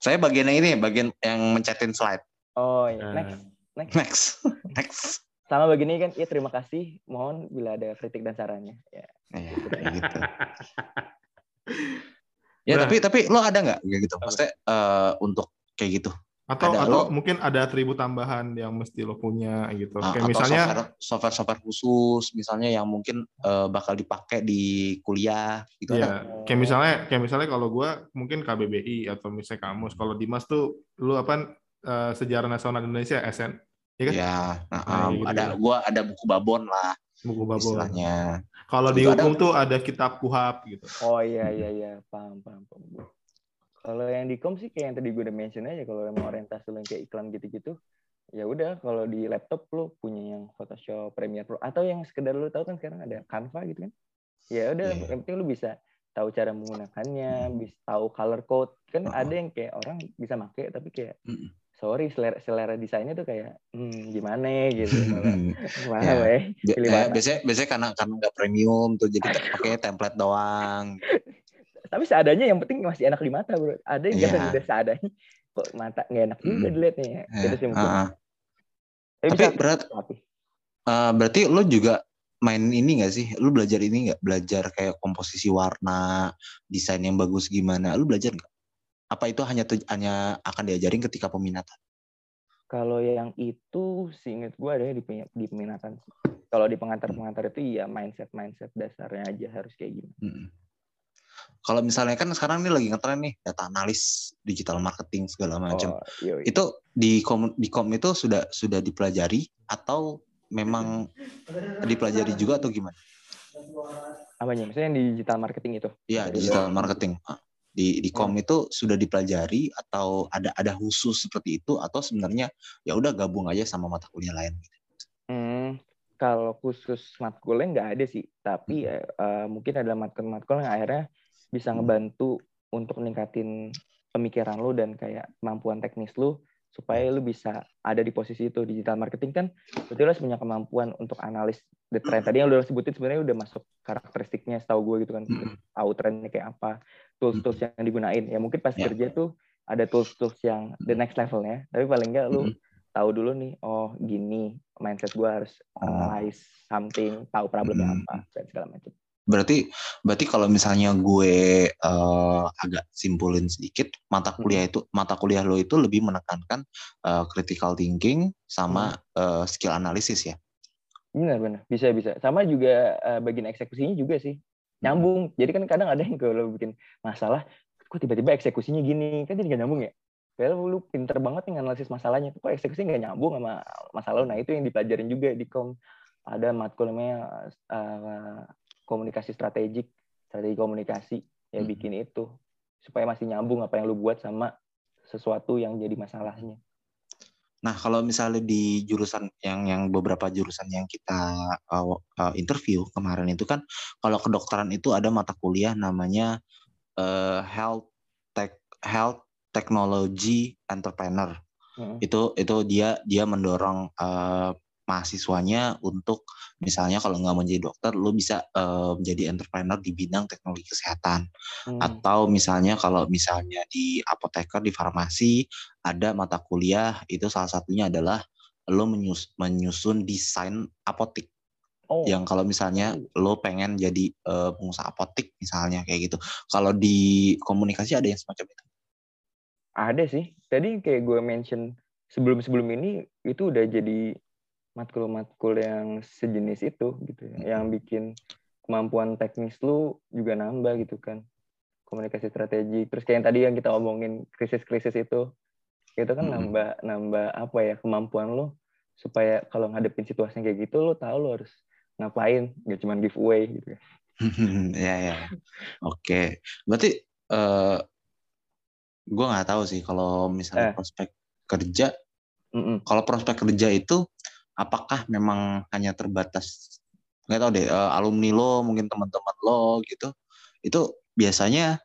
Saya bagian yang ini, bagian yang mencetin slide. Oh ya, Nah. next. Next. Next, next. Sama bagian ini kan, ya terima kasih. Mohon bila ada kritik dan sarannya. Ya. Ya, gitu. Ya Nah. tapi tapi lo ada nggak kayak gitu? Maksudnya eh, untuk kayak gitu? Atau Ada, atau lo- mungkin ada atribut tambahan yang mesti lo punya gitu. Ah, Kayak atau misalnya software, software software khusus misalnya yang mungkin eh, bakal dipakai di kuliah gitu Iya, ada? kayak misalnya kayak misalnya kalau gue mungkin KBBI atau misalnya kamus. Kalau Dimas tuh lu apa eh, sejarah nasional Indonesia SN, ya kan? Ya, nah, Nah, um, gitu. ada gua ada buku babon lah Buku babon. istilahnya. Kalau di ada- hukum tuh ada kitab kuhap gitu. Oh iya iya iya, paham paham. paham. Kalau yang di kom sih kayak yang tadi gue udah mention aja kalau emang orientasi lu yang kayak iklan gitu-gitu, ya udah kalau di laptop lu punya yang Photoshop, Premiere Pro atau yang sekedar lu tahu kan sekarang ada Canva gitu kan. Ya udah Iya. yang penting lu bisa tahu cara menggunakannya, bisa tahu color code. Kan Oh. ada yang kayak orang bisa make tapi kayak Mm. Sorry selera, selera desainnya tuh kayak hmm, gimana gitu. Wah, Ya. weh. Pilih mana? biasanya biasanya karena karena nggak premium tuh jadi pakai template doang. Tapi seadanya yang penting masih enak di mata, Bro. Ada yang yeah. udah seadanya kok mata nggak enak juga Mm. dilihatnya. Ya. Ya, Gitu sih mungkin. ah, ah. Tapi Tapi bisa berat tapi eh, berarti lo juga main ini nggak sih? Lu belajar ini nggak? Belajar kayak komposisi warna, desain yang bagus gimana? Lu belajar nggak? Apa itu hanya hanya akan diajarin ketika peminatan? Kalau yang itu seingat gue ada di, di peminatan. sih. Kalau di pengantar-pengantar itu ya mindset-mindset dasarnya aja harus kayak gini. Mm-mm. Kalau misalnya kan sekarang ini lagi ngetren nih data analis, digital marketing segala macam. Oh, yoi. Itu di kom di kom itu sudah sudah dipelajari atau memang dipelajari juga atau gimana? Apanya? Maksudnya yang di digital marketing itu? Iya, digital marketing. Ah, Di di kom itu sudah dipelajari atau ada ada khusus seperti itu atau sebenarnya ya udah gabung aja sama mata kuliah lain. Hmm, kalau khusus matkulnya nggak ada sih. Tapi eh, eh, mungkin ada matkul-matkul yang akhirnya bisa ngebantu untuk ningkatin pemikiran lu dan kayak kemampuan teknis lu supaya lu bisa ada di posisi itu. Digital marketing kan berarti lu harus punya kemampuan untuk analis the trend. Tadi yang lu udah sebutin sebenarnya udah masuk karakteristiknya setahu gue gitu kan. Mm-mm. tahu trennya kayak apa tools-tools yang digunain ya mungkin pas Ya. kerja tuh ada tools-tools yang the next levelnya tapi paling enggak lu Mm-mm. tahu dulu nih oh gini mindset gue harus Oh. analyze something tahu problemnya Mm. apa dan segala macam Berarti berarti kalau misalnya gue eh, agak simpulin sedikit, mata kuliah itu mata kuliah lo itu lebih menekankan eh, critical thinking sama eh, skill analisis ya. benar-benar bisa bisa sama juga eh, bagian eksekusinya juga sih nyambung. Jadi kan kadang ada yang kalau bikin masalah kok tiba-tiba eksekusinya gini? Kan jadi nggak nyambung ya? Padahal lu pinter banget nih analisis masalahnya. Kok eksekusi nggak nyambung sama masalah lu? Nah itu yang dipelajarin juga di kom. Ada matkul namanya eh, komunikasi strategik. Strategi komunikasi ya Hmm. bikin itu. Supaya masih nyambung apa yang lu buat sama sesuatu yang jadi masalahnya Nah, kalau misalnya di jurusan yang yang beberapa jurusan yang kita uh, uh, interview kemarin itu kan kalau kedokteran itu ada mata kuliah namanya uh, health tech health technology entrepreneur. Heeh. Itu itu dia dia mendorong uh, mahasiswanya untuk misalnya kalau nggak mau jadi dokter, lu bisa uh, menjadi entrepreneur di bidang teknologi kesehatan. Hmm. atau misalnya kalau misalnya di apoteker di farmasi ada mata kuliah itu salah satunya adalah lo menyus- menyusun desain apotik. Oh. Yang kalau misalnya lo pengen jadi eh, pengusaha apotik misalnya kayak gitu. Kalau di komunikasi ada yang semacam itu? Ada sih. Tadi kayak gue mention sebelum-sebelum ini itu udah jadi matkul-matkul yang sejenis itu gitu ya. Yang bikin kemampuan teknis lu juga nambah gitu kan. Komunikasi strategi. Terus kayak yang tadi yang kita omongin krisis-krisis itu itu kan Mm-mm. nambah nambah apa ya kemampuan lu supaya kalau ngadepin situasi yang kayak gitu lu tahu lu harus ngapain gak cuma giveaway gitu ya. ya ya oke berarti eh gue nggak tahu sih kalau misalnya Eh. prospek kerja Mm-mm. kalau prospek kerja itu apakah memang hanya terbatas nggak tahu deh eh, alumni lo mungkin teman-teman lo gitu itu biasanya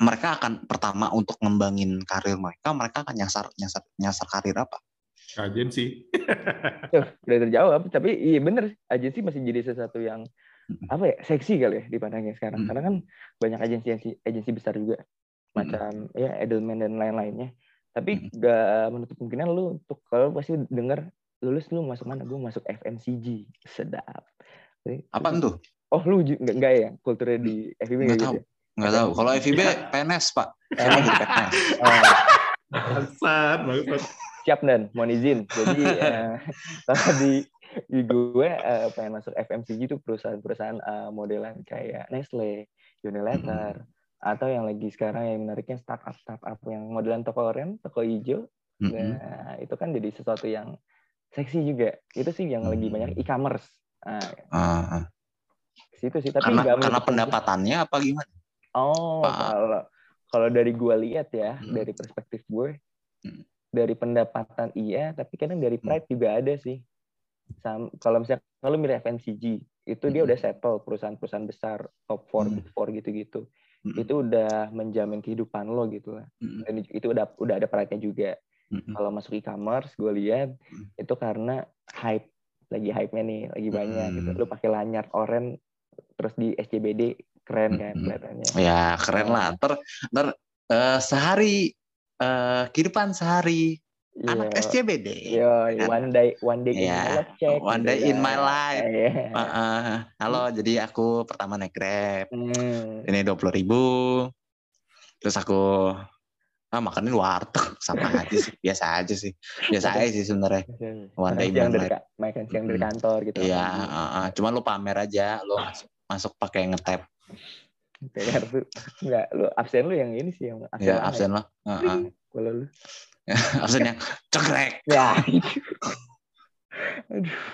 mereka akan pertama untuk ngembangin karir mereka mereka akan nyasar nyasar nyasar karir apa? Agensi. Tuh, udah terjawab tapi iya bener agensi masih jadi sesuatu yang apa ya seksi kali ya dipandangnya sekarang. Karena kan banyak agensi agensi besar juga macam ya Edelman dan lain-lainnya. Tapi Mm. gak menutup kemungkinan lu untuk kalau pasti denger lulus lu masuk mana? Gue masuk FMCG sedap. Jadi, apaan tuh? Oh lu nggak nggak ya? Kulturnya di FIB nggak gitu tahu. ya? nggak tahu. Kalau FIB PNS pak. Saya PNS Oh, Bangsat, bangsat. siap dan. Mohon izin. Jadi eh, kalau di di gue eh, pengen masuk FMCG itu perusahaan-perusahaan eh, modelan kayak Nestle, Unilever, atau yang lagi sekarang yang menariknya startup startup yang modelan toko oranye, toko hijau. Mm-mm. Nah, itu kan jadi sesuatu yang seksi juga. Itu sih yang lagi Hmm. banyak e-commerce. Nah, Ah, ah. situ sih. Tapi karena karena pendapatannya apa gimana Oh, kalau kalau dari gue lihat ya, Hmm. dari perspektif gue, Hmm. dari pendapatan iya, tapi kadang dari Hmm. pride juga ada sih. Sam, kalau misalnya kalau milih FNCG, itu dia Mm-mm. udah settle perusahaan-perusahaan besar top four, Mm. big four gitu-gitu. Mm-mm. Itu udah menjamin kehidupan lo gitu lah. Dan itu udah udah ada perannya juga. Mm-mm. Kalau masuk e-commerce, gue lihat Mm. itu karena hype lagi hype-nya nih, lagi banyak gitu. Mm. Lu pakai lanyard oren terus di SCBD keren kan Mm-mm. kelihatannya. Ya keren lah. Ntar, ntar eh, sehari eh, kehidupan sehari anak Iya. SCBD. Yo, Kan? one day one day in Iya, my life check. one gitu day in kan. my life. Iya. Heeh. halo, jadi aku pertama naik Grab. Hmm. Ini dua puluh ribu. Terus aku ah makanin warteg sama aja sih, biasa aja sih, biasa aja sih sebenarnya. Siang my dari makan siang dari kantor gitu. Iya, di- heeh. cuman lu pamer aja, lu masuk, masuk pakai ngetap. PR tuh enggak lu absen lu yang ini sih yang absen. Ya lama absen lah, Heeh. Kalau lu. absen yang cekrek. Ya.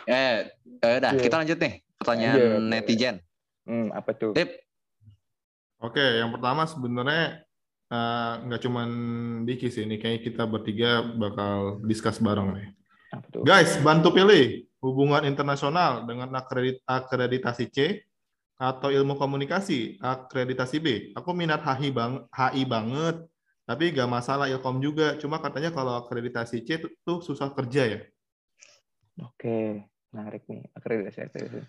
Eh, eh udah Iya. kita lanjut nih pertanyaan Lanjut, boleh. netizen. Hmm, apa tuh? Tip, Oke, yang pertama sebenarnya eh, nggak cuman Diki sih, ini kayaknya kita bertiga bakal discuss bareng nih. Tuh? Guys, bantu pilih hubungan internasional dengan akredit akreditasi C atau ilmu komunikasi akreditasi B. Aku minat HI bang HI banget, tapi gak masalah ilkom juga. Cuma katanya kalau akreditasi C tuh, tuh susah kerja ya. Oke, menarik nih. Akreditasi akreditasi.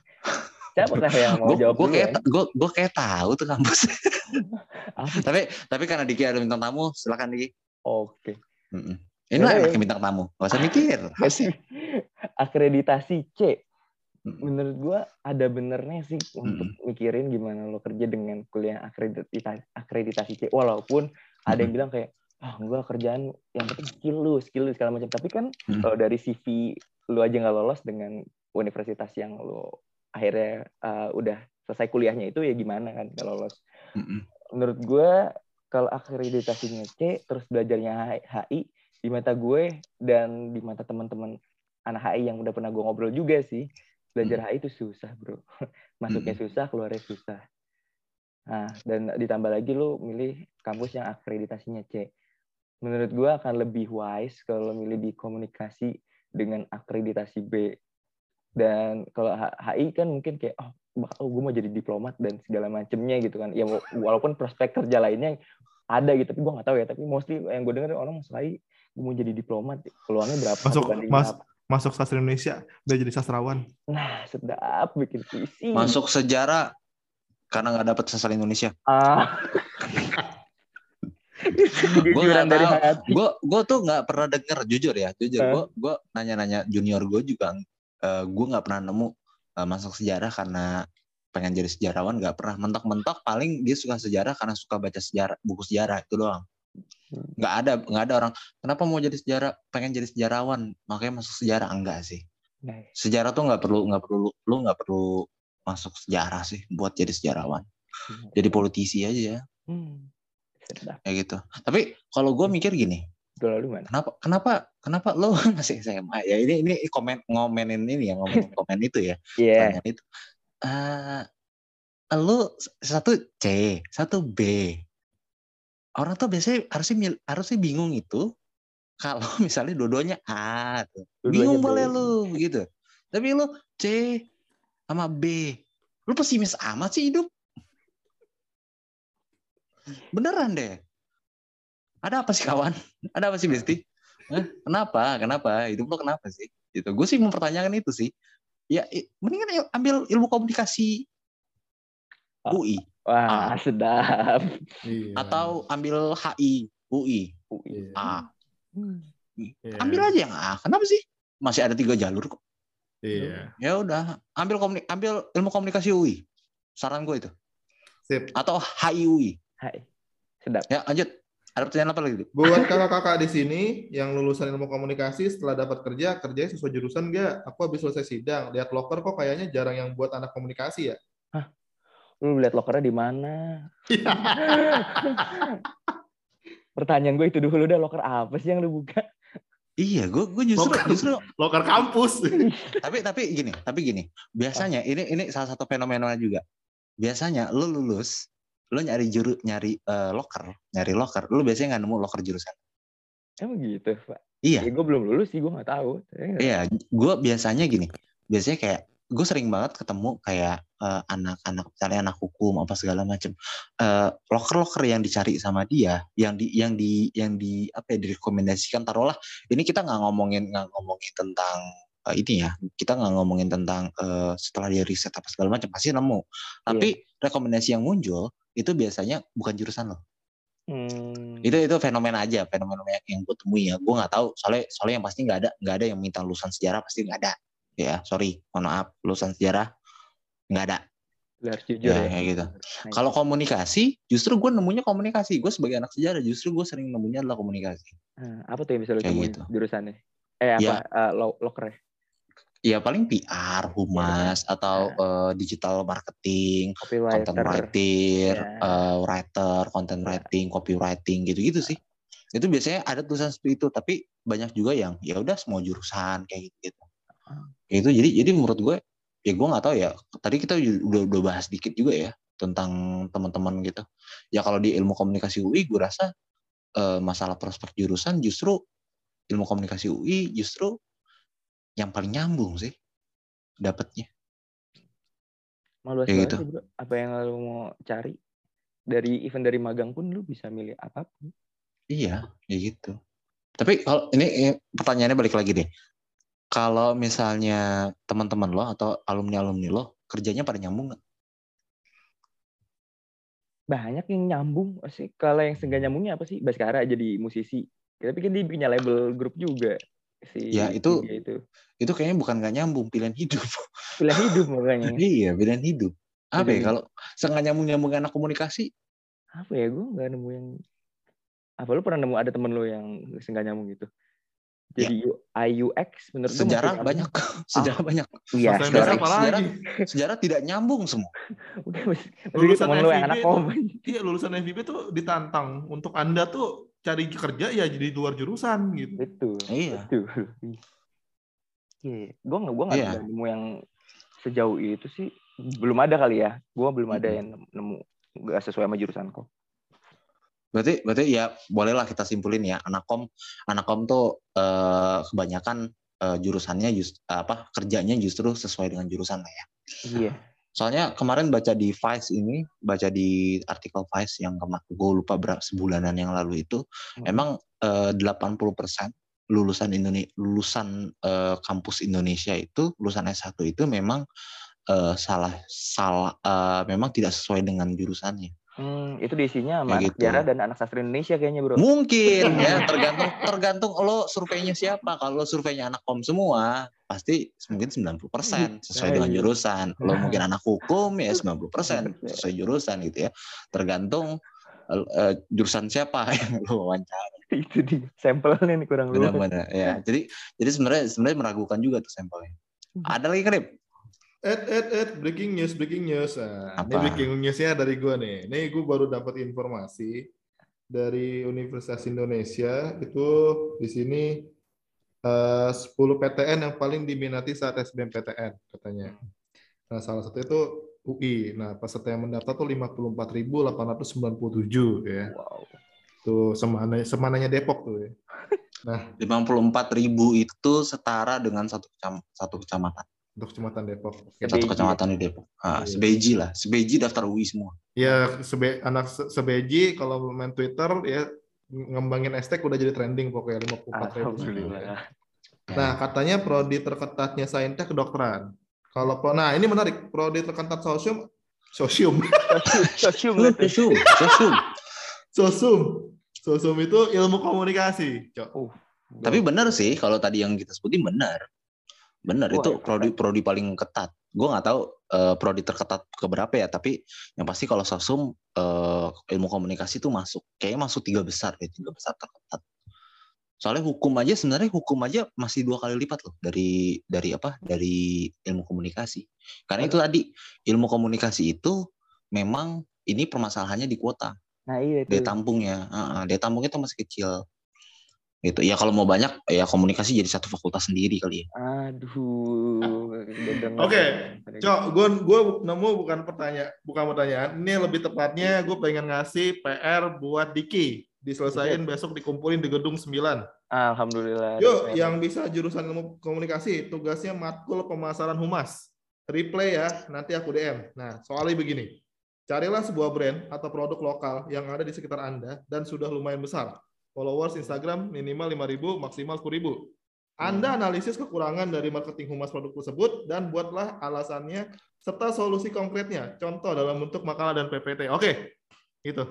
Siapakah yang mau gue jawab gue kayak gue gue kayak tahu tuh kampus. Apa? tapi tapi karena Diki ada bintang tamu, silakan Diki. Oke. Mm-mm. Ini lah enaknya bintang tamu, gak usah mikir. Akreditasi C. Menurut gua ada benernya sih untuk Hmm. mikirin gimana lo kerja dengan kuliah akreditasi akreditasi C. Walaupun ada yang bilang kayak ah gua kerjaan yang penting skill lu, skill lu segala macam. Tapi kan Hmm. kalau dari CV lu aja nggak lolos dengan universitas yang lu akhirnya uh, udah selesai kuliahnya itu ya gimana kan nggak lolos. Mm-mm. menurut gue kalau akreditasinya C terus belajarnya HI di mata gue dan di mata teman-teman anak HI yang udah pernah gue ngobrol juga sih belajar HI itu susah bro masuknya Mm-mm. susah keluarnya susah nah dan ditambah lagi lo milih kampus yang akreditasinya C menurut gue akan lebih wise kalau milih di komunikasi dengan akreditasi B dan kalau HI kan mungkin kayak oh oh gue mau jadi diplomat dan segala macemnya gitu kan ya wa- walaupun prospek kerja lainnya ada gitu tapi gue nggak tahu ya tapi mostly yang gue dengar orang masuk HI gue mau jadi diplomat peluangnya berapa Masuk- mas- berapa. Masuk sastra Indonesia, udah jadi sastrawan. nah sedap bikin puisi Masuk sejarah karena nggak dapet sastra Indonesia. ah nggak tahu. Gue gue tuh nggak pernah denger jujur ya, jujur. Gue gue nanya-nanya junior gue juga, eh, gue nggak pernah nemu eh, masuk sejarah karena pengen jadi sejarawan nggak pernah. Mentok-mentok paling dia suka sejarah karena suka baca sejarah buku sejarah itu doang. Nggak ada nggak ada orang kenapa mau jadi sejarah pengen jadi sejarawan? Makanya masuk sejarah enggak sih. Sejarah tuh nggak perlu nggak perlu lu nggak perlu masuk sejarah sih buat jadi sejarawan. Jadi politisi aja ya. Hmm, kayak gitu. Tapi kalau gue mikir gini itu lalu mana kenapa kenapa kenapa lo masih SMA ya ini ini komen ngomenin ini ya ngomenin komen itu ya iya. pertanyaan itu. Eh lu satu C satu B. Orang tuh biasanya harusnya harusnya bingung itu kalau misalnya dua-duanya A tuh. Dua-duanya bingung B. boleh lu gitu. Tapi lu C sama B lu pesimis amat sih hidup. Beneran deh ada apa sih kawan ada apa sih Besti Hah? kenapa kenapa hidup lo kenapa sih gitu gue sih mempertanyakan itu sih ya mendingan il- ambil ilmu komunikasi Ah. UI wah sedap Iya. atau ambil HI UI UI. Iya. A Hmm. Iya. ambil aja yang A kenapa sih masih ada tiga jalur kok Iya. ya udah ambil komuni- ambil ilmu komunikasi UI saran gue itu Sip. atau HI UI Hai. Sedap. ya lanjut ada pertanyaan apa lagi tuh Buat kakak-kakak di sini yang lulusan ilmu komunikasi setelah dapat kerja, kerjanya sesuai jurusan nggak? Aku habis selesai sidang, lihat loker kok kayaknya jarang yang buat anak komunikasi ya. Lu lihat lokernya di mana? Pertanyaan gue itu dulu udah loker apa sih yang lu buka? iya gue gue justru Bukan. justru loker kampus. tapi tapi gini tapi gini biasanya ini ini salah satu fenomena juga biasanya lu lulus lu nyari juru nyari eh, loker nyari loker lu biasanya nggak nemu loker jurusan. Emang gitu, Pak? iya. Ya, gue belum lulus sih, gue nggak tahu. Nggak- iya gue biasanya gini biasanya kayak gue sering banget ketemu kayak eh, anak-anak misalnya anak hukum apa segala macem Eh, loker-loker yang dicari sama dia yang di yang di yang di apa ya direkomendasikan taruhlah ini kita nggak ngomongin nggak ngomongin tentang eh, ini ya kita nggak ngomongin tentang eh, setelah dia riset apa segala macam pasti nemu. Tapi rekomendasi yang muncul itu biasanya bukan jurusan lo Hmm. itu itu fenomena aja fenomena yang, gue temui ya gue nggak tahu soalnya soalnya yang pasti nggak ada nggak ada yang minta lulusan sejarah pasti nggak ada ya sorry mohon maaf lulusan sejarah nggak ada harus jujur Ya, ya. kayak gitu. Kalau komunikasi justru gue nemunya komunikasi gue sebagai anak sejarah justru gue sering nemunya adalah komunikasi Nah, apa tuh yang bisa Kayak temuin gitu. jurusannya? Eh apa? Ya. eh, lo loker ya? paling PR humas atau eh, digital marketing content writer Ya. eh, writer content Ya. writing copywriting gitu-gitu sih itu biasanya ada tulisan seperti itu tapi banyak juga yang ya udah semua jurusan kayak gitu gitu Ah. itu jadi jadi menurut gue ya gue nggak tahu ya tadi kita udah udah bahas dikit juga ya tentang teman-teman gitu ya kalau di ilmu komunikasi UI gue rasa eh, masalah prospek jurusan justru ilmu komunikasi UI justru yang paling nyambung sih dapatnya banget gitu. bro. Apa yang lu mau cari? Dari event dari magang pun lu bisa milih apa pun. Iya, ya gitu. Tapi kalau ini, pertanyaannya balik lagi deh. Kalau misalnya teman-teman lo atau alumni-alumni lo kerjanya pada nyambung nggak? Banyak yang nyambung sih. Kalau yang seenggak nyambungnya apa sih? Baskara jadi musisi. Tapi kan dia punya label grup juga. Si Ya, itu- itu. Itu kayaknya bukan nggak nyambung, pilihan hidup. Pilihan hidup makanya. iya, pilihan hidup. Apa ya Pilihan kalau sengaja nyambung nyambung anak komunikasi? Apa ya? Gue nggak nemu yang... Apa lu pernah nemu ada temen lu yang seenggak nyambung gitu? Jadi IUX menurut Sejarah banyak, sejarah banyak. Iya, sejarah- apa sejarah- lagi? Sejarah tidak nyambung semua. Lulusan temen lu yang FIB anak. Iya lulusan FIB tuh ditantang untuk anda tuh cari kerja ya jadi luar jurusan gitu. Betul. Iya. Betul. Iya. Gue nggak gue nggak Iya. nemu yang sejauh itu sih. Belum ada kali ya. Gue belum ada yang nemu nggak sesuai sama jurusan kok. Berarti berarti ya bolehlah kita simpulin ya anak kom anak kom tuh eh, kebanyakan eh, jurusannya just, apa kerjanya justru sesuai dengan jurusan lah ya. Iya. Soalnya kemarin baca di Vice ini, baca di artikel Vice yang kemarin gue lupa berapa sebulanan yang lalu itu, Hmm. emang eh, 80% lulusan Indonesia lulusan eh, kampus Indonesia itu lulusan S1 itu memang eh, salah salah eh, memang tidak sesuai dengan jurusannya. Hmm, itu diisinya sama Ya anak gitu. sejarah dan anak sastra Indonesia kayaknya bro. Mungkin ya tergantung tergantung lo surveinya siapa. Kalau lo surveinya anak kom semua, pasti mungkin 90% sesuai dengan Iya. jurusan. Lo mungkin anak hukum ya 90% sesuai jurusan gitu ya. Tergantung eh, jurusan siapa yang lo wawancara. itu dia. Sampelnya nih kurang. Benar-benar ya. Jadi jadi sebenarnya sebenarnya meragukan juga tuh sampelnya. Ada lagi Krip? Ed, ed, ed, breaking news, breaking news. Nah, ini breaking newsnya dari gue nih. Nih gue baru dapat informasi dari Universitas Indonesia itu di sini eh, 10 PTN yang paling diminati saat SBMPTN katanya. Nah salah satu itu UI. Nah peserta yang mendaftar tuh 54.897 ya. Wow. Tuh semananya semananya Depok tuh ya. 54 ribu itu setara dengan satu kecam, satu kecamatan. Untuk kecamatan Depok. Sebeji. Satu kecamatan di Depok. Ah, Iya. sebeji lah. Sebeji daftar UI semua. Ya sebe, anak se- sebeji kalau main Twitter ya ngembangin estek udah jadi trending pokoknya 54 ribu. Nah katanya prodi terketatnya saintek kedokteran. Kalau pro, nah ini menarik prodi terketat sosium sosium Sosium. Sosum, sosum. sosum sosum itu ilmu komunikasi. Cok. Uh, Tapi benar sih kalau tadi yang kita sebutin benar. Benar Wah, itu ya, prodi prodi paling ketat. Gue nggak tahu eh, prodi terketat ke berapa ya, tapi yang pasti kalau sosum eh, ilmu komunikasi itu masuk. Kayaknya masuk tiga besar ya, tiga besar terketat. Soalnya hukum aja sebenarnya hukum aja masih dua kali lipat loh dari dari apa? Dari ilmu komunikasi. Karena itu tadi ilmu komunikasi itu memang ini permasalahannya di kuota. Nah iya itu. Daya tampungnya, Heeh, daya tampungnya itu masih kecil. Gitu. Ya kalau mau banyak ya komunikasi jadi satu fakultas sendiri kali ya. Aduh. Oke, Cok, gue gue nemu bukan pertanyaan, bukan pertanyaan. Ini lebih tepatnya gue pengen ngasih PR buat Diki. Diselesain besok dikumpulin di gedung 9. Alhamdulillah. Yuk, yang bisa jurusan ilmu komunikasi, tugasnya matkul pemasaran humas. replay ya, nanti aku DM. Nah, soalnya begini. Carilah sebuah brand atau produk lokal yang ada di sekitar Anda dan sudah lumayan besar. Followers Instagram minimal 5.000, maksimal 10.000. Anda analisis kekurangan dari marketing humas produk tersebut dan buatlah alasannya serta solusi konkretnya. Contoh dalam bentuk makalah dan PPT. Oke, itu.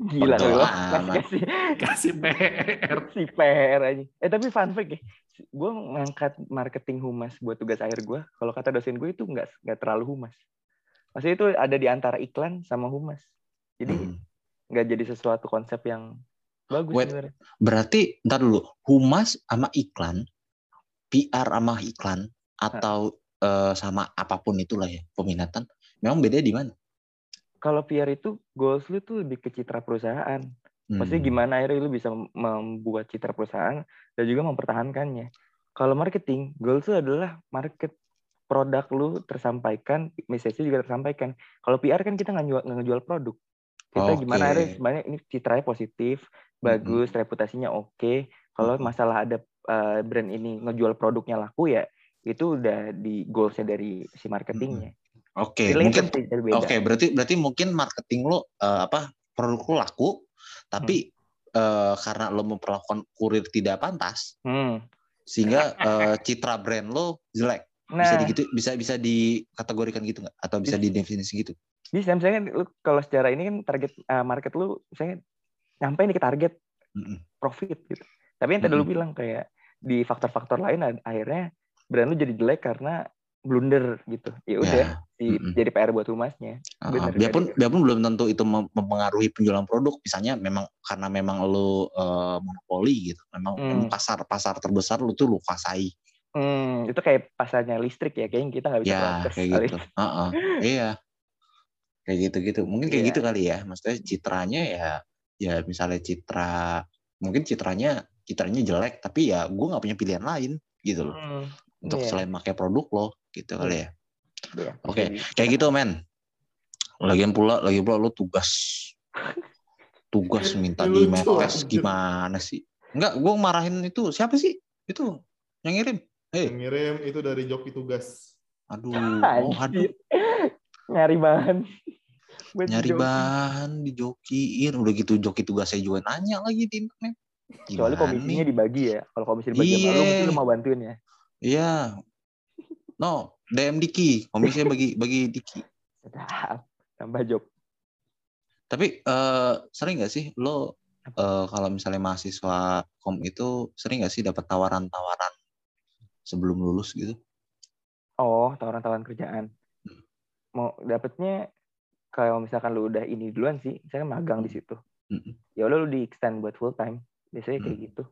Gila Betul. Kasih, Kasih PR. kasih PR aja. Eh tapi fun fact ya, gue ngangkat marketing humas buat tugas akhir gue. Kalau kata dosen gue itu nggak nggak terlalu humas. Maksudnya itu ada di antara iklan sama humas. Jadi Hmm. Nggak jadi sesuatu konsep yang bagus Wait. Berarti ntar dulu humas sama iklan, PR sama iklan atau eh, sama apa pun itulah ya peminatan. Memang beda di mana? Kalau PR itu goals lu tuh lebih ke citra perusahaan. Maksudnya Hmm. gimana akhirnya lu bisa membuat citra perusahaan dan juga mempertahankannya. Kalau marketing, goals lu adalah market produk lu tersampaikan, message juga tersampaikan. Kalau PR kan kita nggak ngejual, ngejual produk. Kita Oke. gimana akhirnya sebenarnya ini citranya positif, bagus, reputasinya oke. Kalau Mm-mm. masalah ada uh, brand ini ngejual produknya laku ya, itu udah di goalsnya dari si marketingnya. Oke, Nilainya mungkin. Oke, berarti berarti mungkin marketing lo eh, apa produk lo laku, tapi eh, karena lo memperlakukan kurir tidak pantas, Hmm. sehingga eh, citra brand lo jelek. Bisa Nah, digitu, bisa bisa dikategorikan gitu nggak? Atau bisa didefinisi gitu? Bisa misalnya kan lu kalau secara ini kan target uh, market lu misalnya nyampe nih ke target Mm-mm. profit gitu. Tapi yang tadi lu bilang kayak di faktor-faktor lain akhirnya brand lu jadi jelek karena blunder gitu. Ya udah, Ya, di- mm-mm. jadi PR buat humasnya. Uh, Bener, biarpun jadi- biarpun belum tentu itu mem- mempengaruhi penjualan produk. Misalnya memang karena memang lo eh, monopoli gitu, memang, Hmm. memang pasar pasar terbesar lo tuh lo kuasai. Hmm, itu kayak pasarnya listrik ya, kayaknya kita nggak bisa Ya, kayak gitu. Heeh, iya. Kayak gitu-gitu. Mungkin kayak Iya. gitu kali ya. Maksudnya citranya ya ya misalnya citra mungkin citranya citranya jelek tapi ya gue nggak punya pilihan lain gitu loh Hmm, untuk iya. selain pakai produk lo gitu kali ya. iya, Oke, di- kayak gitu men. Lagian pula lagi pula lo tugas tugas minta di anjir. gimana sih? Enggak, gue marahin itu siapa sih? Itu yang ngirim. Hei, Yang ngirim itu dari joki tugas. aduh, oh, aduh. Nyari bahan. Nyari joki. bahan dijokiin udah gitu joki tugasnya juga nanya lagi di internet Kecuali komisinya nih? dibagi ya. Kalau komisi dibagi sama lu, Iya. mungkin lu mau bantuin ya. iya no DM Diki komisinya bagi bagi Diki. Tambah job. tapi eh, sering nggak sih lo eh, kalau misalnya mahasiswa kom itu sering nggak sih dapat tawaran-tawaran sebelum lulus gitu Oh, tawaran-tawaran kerjaan. Hmm. Mau dapetnya kalau misalkan lu udah ini duluan sih, misalkan magang di situ. Mm-mm. Ya udah lu di extend buat full time. Biasanya kayak Hmm. gitu.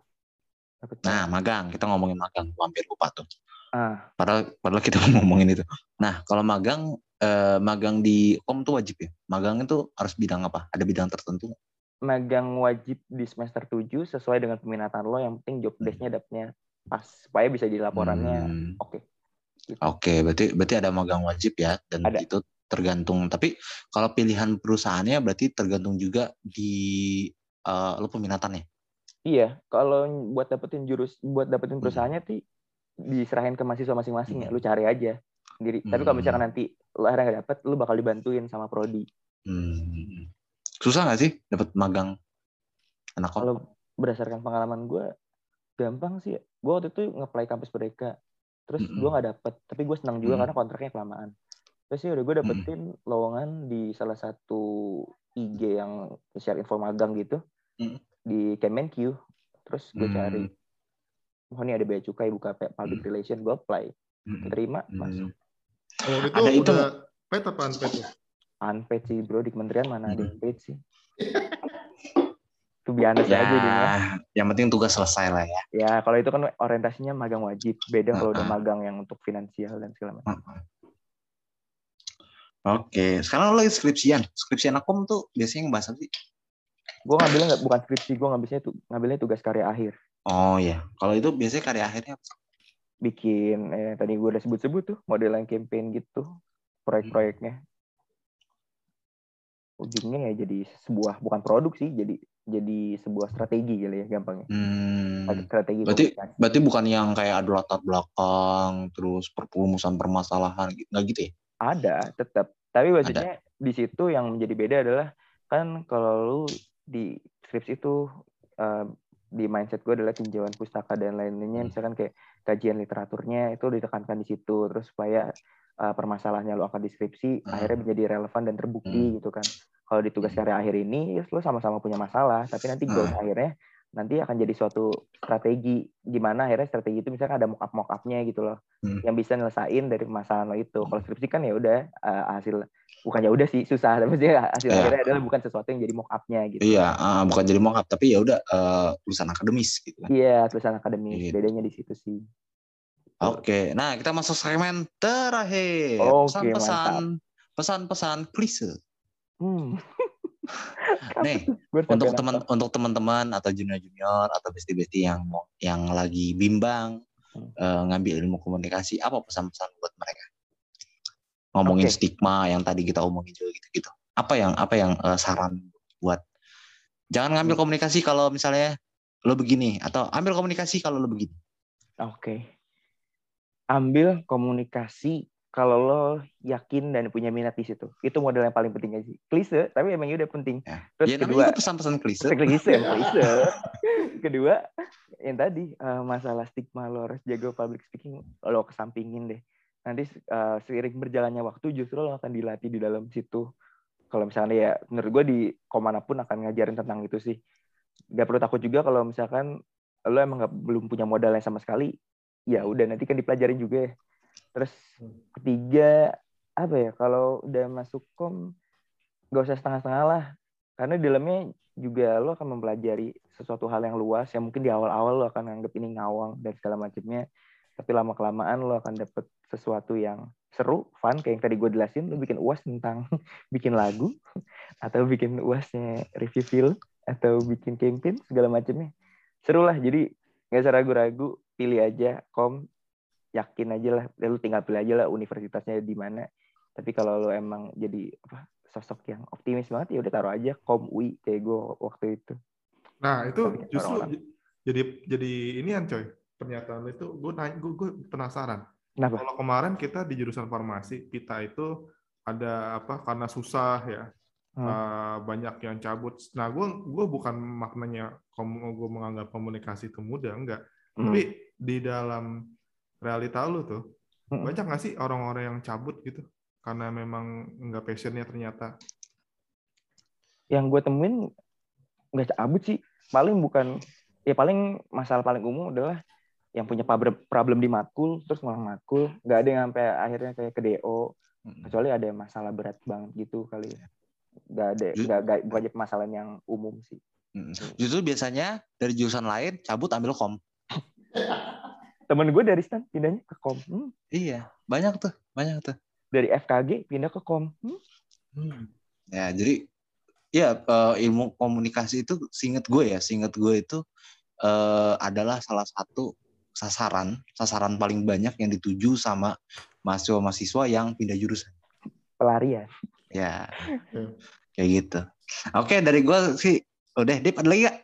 Nah magang kita ngomongin magang Gua hampir lupa tuh Ah, padahal padahal kita ngomongin itu nah kalau magang eh, magang di kom tuh wajib ya magang itu harus bidang apa ada bidang tertentu magang wajib di semester 7 sesuai dengan peminatan lo, yang penting job desk-nya dapetnya pas supaya bisa di laporannya Hmm. oke. Oke, berarti berarti ada magang wajib ya dan Ada. itu tergantung. Tapi kalau pilihan perusahaannya berarti tergantung juga di eh, lo peminatannya. Iya, kalau buat dapetin jurus buat dapetin Hmm. perusahaannya sih diserahin ke mahasiswa masing-masing ya. Hmm. Lu cari aja sendiri. Tapi kalau Hmm. misalkan nanti lu akhirnya nggak dapet, lu bakal dibantuin sama prodi. Hmm. Susah nggak sih dapat magang anak? Kalau berdasarkan pengalaman gue, gampang sih. Gue waktu itu nge-apply kampus mereka. Terus Mm-mm. gue nggak dapet. Tapi gue senang juga Mm. karena kontraknya kelamaan. Terus ya udah gue dapetin lowongan di salah satu IG yang share info magang gitu. Mm. Di Kemenq. Terus gue Hmm. cari. Oh ini ada bea cukai buka pe- public Mm. relation. Gue apply. Hmm. Terima. Hmm. Masuk. Kalau itu Ada itu pet apa unpaid tuh? Unpaid sih bro. Di kementerian mana ada Mm. yang paid sih. Itu biasa Ya, aja jadinya. yang penting tugas selesai lah ya. Ya, kalau itu kan orientasinya magang wajib. Beda kalau udah magang yang untuk finansial dan segala macam. Oke, sekarang lo lagi skripsian. Skripsian akom tuh biasanya ngebahas apa sih? Gue ngambilnya nggak bukan skripsi, gue ngambilnya tuh ngambilnya tugas karya akhir. Oh ya, kalau itu biasanya karya akhirnya apa? Bikin eh, tadi gue udah sebut-sebut tuh modelan campaign gitu, proyek-proyeknya. Ujungnya ya jadi sebuah bukan produk sih, jadi jadi sebuah strategi kali ya gampangnya. Hmm. Strategi Berarti komunikasi. berarti bukan yang kayak ada latar belakang terus perumusan permasalahan gitu. Nggak gitu ya? Ada tetap. Tapi maksudnya di situ yang menjadi beda adalah kan kalau lu di skripsi itu eh, di mindset gue adalah tinjauan pustaka dan lain-lainnya Hmm. misalkan kayak kajian literaturnya itu ditekankan di situ terus supaya eh, permasalahannya lu akan deskripsi Hmm. akhirnya menjadi relevan dan terbukti gitu kan kalau di tugas Hmm. karya akhir ini ya lu sama-sama punya masalah tapi nanti goals Hmm. akhirnya nanti akan jadi suatu strategi gimana akhirnya strategi itu misalkan ada mock up mock upnya gitu loh Hmm. yang bisa nyelesain dari masalah lo itu kalau skripsi kan ya udah eh, hasil bukan ya udah sih susah tapi maksudnya hasil Iya. akhirnya adalah bukan sesuatu yang jadi mock upnya gitu Iya, ah, bukan jadi mock up tapi ya udah eh, tulisan akademis gitu kan. Iya, tulisan akademis. Gitu. Bedanya di situ sih. Oke, nah kita masuk segmen terakhir. Oke, Pesan-pesan, pesan-pesan klise. Hmm. Nih, untuk teman untuk teman-teman atau junior-junior atau bestie-bestie yang mau yang lagi bimbang Hmm. eh, ngambil ilmu komunikasi, apa pesan-pesan buat mereka? Ngomongin Oke. stigma yang tadi kita omongin juga gitu-gitu. Apa yang apa yang eh, saran buat jangan ngambil Hmm. komunikasi kalau misalnya lo begini atau ambil komunikasi kalau lo begini. Oke. Ambil komunikasi kalau lo yakin dan punya minat di situ. Itu modal yang paling penting aja. Klise, tapi emang udah penting. Ya, Terus ya kedua, pesan-pesan klise. klise, klise. kedua, yang tadi eh, masalah stigma lo harus jaga public speaking, lo kesampingin deh. Nanti eh, seiring berjalannya waktu justru lo akan dilatih di dalam situ. Kalau misalnya ya menurut gue di komana pun akan ngajarin tentang itu sih. Gak perlu takut juga kalau misalkan lo emang nggak belum punya modalnya sama sekali, ya udah nanti kan dipelajarin juga ya. Terus ketiga apa ya kalau udah masuk kom gak usah setengah-setengah lah. Karena di dalamnya juga lo akan mempelajari sesuatu hal yang luas yang mungkin di awal-awal lo akan anggap ini ngawang dan segala macamnya. Tapi lama kelamaan lo akan dapet sesuatu yang seru fun kayak yang tadi gue jelasin. Lo bikin uas tentang bikin lagu atau bikin uasnya review film atau bikin campaign segala macamnya. Seru lah jadi nggak usah ragu-ragu pilih aja kom yakin aja lah lu tinggal pilih aja lah universitasnya di mana tapi kalau lo emang jadi apa sosok yang optimis banget ya udah taruh aja kom UI kayak gue waktu itu Nah, itu Tapi justru jadi jadi ini kan coy. Pernyataan itu gue nanya gue, gue penasaran. kenapa Kalau kemarin kita di jurusan farmasi, kita itu ada apa karena susah ya. Hmm. eh, banyak yang cabut. Nah, gue gue bukan maknanya gue menganggap komunikasi itu mudah, enggak. Hmm. Tapi di dalam realita lu tuh Hmm. banyak nggak sih orang-orang yang cabut gitu karena memang nggak passionnya ternyata. yang gue temuin nggak cabut sih paling bukan ya paling masalah paling umum adalah yang punya problem di matkul terus ngulang matkul nggak ada yang sampai akhirnya kayak ke DO Hmm. kecuali ada masalah berat banget gitu kali ya nggak ada nggak nggak bukan masalah yang umum sih. Justru biasanya dari jurusan lain cabut ambil kom. temen gue dari stan pindahnya ke kom Hmm. Iya, banyak tuh, banyak tuh. dari FKG pindah ke kom Hmm. Hmm. Ya, jadi ya eh, ilmu komunikasi itu singkat gue ya, singkat gue itu eh, adalah salah satu sasaran, sasaran paling banyak yang dituju sama mahasiswa-mahasiswa yang pindah jurusan. pelarian Ya, Hmm. kayak gitu. Oke, dari gue sih udah, Dip ada lagi gak?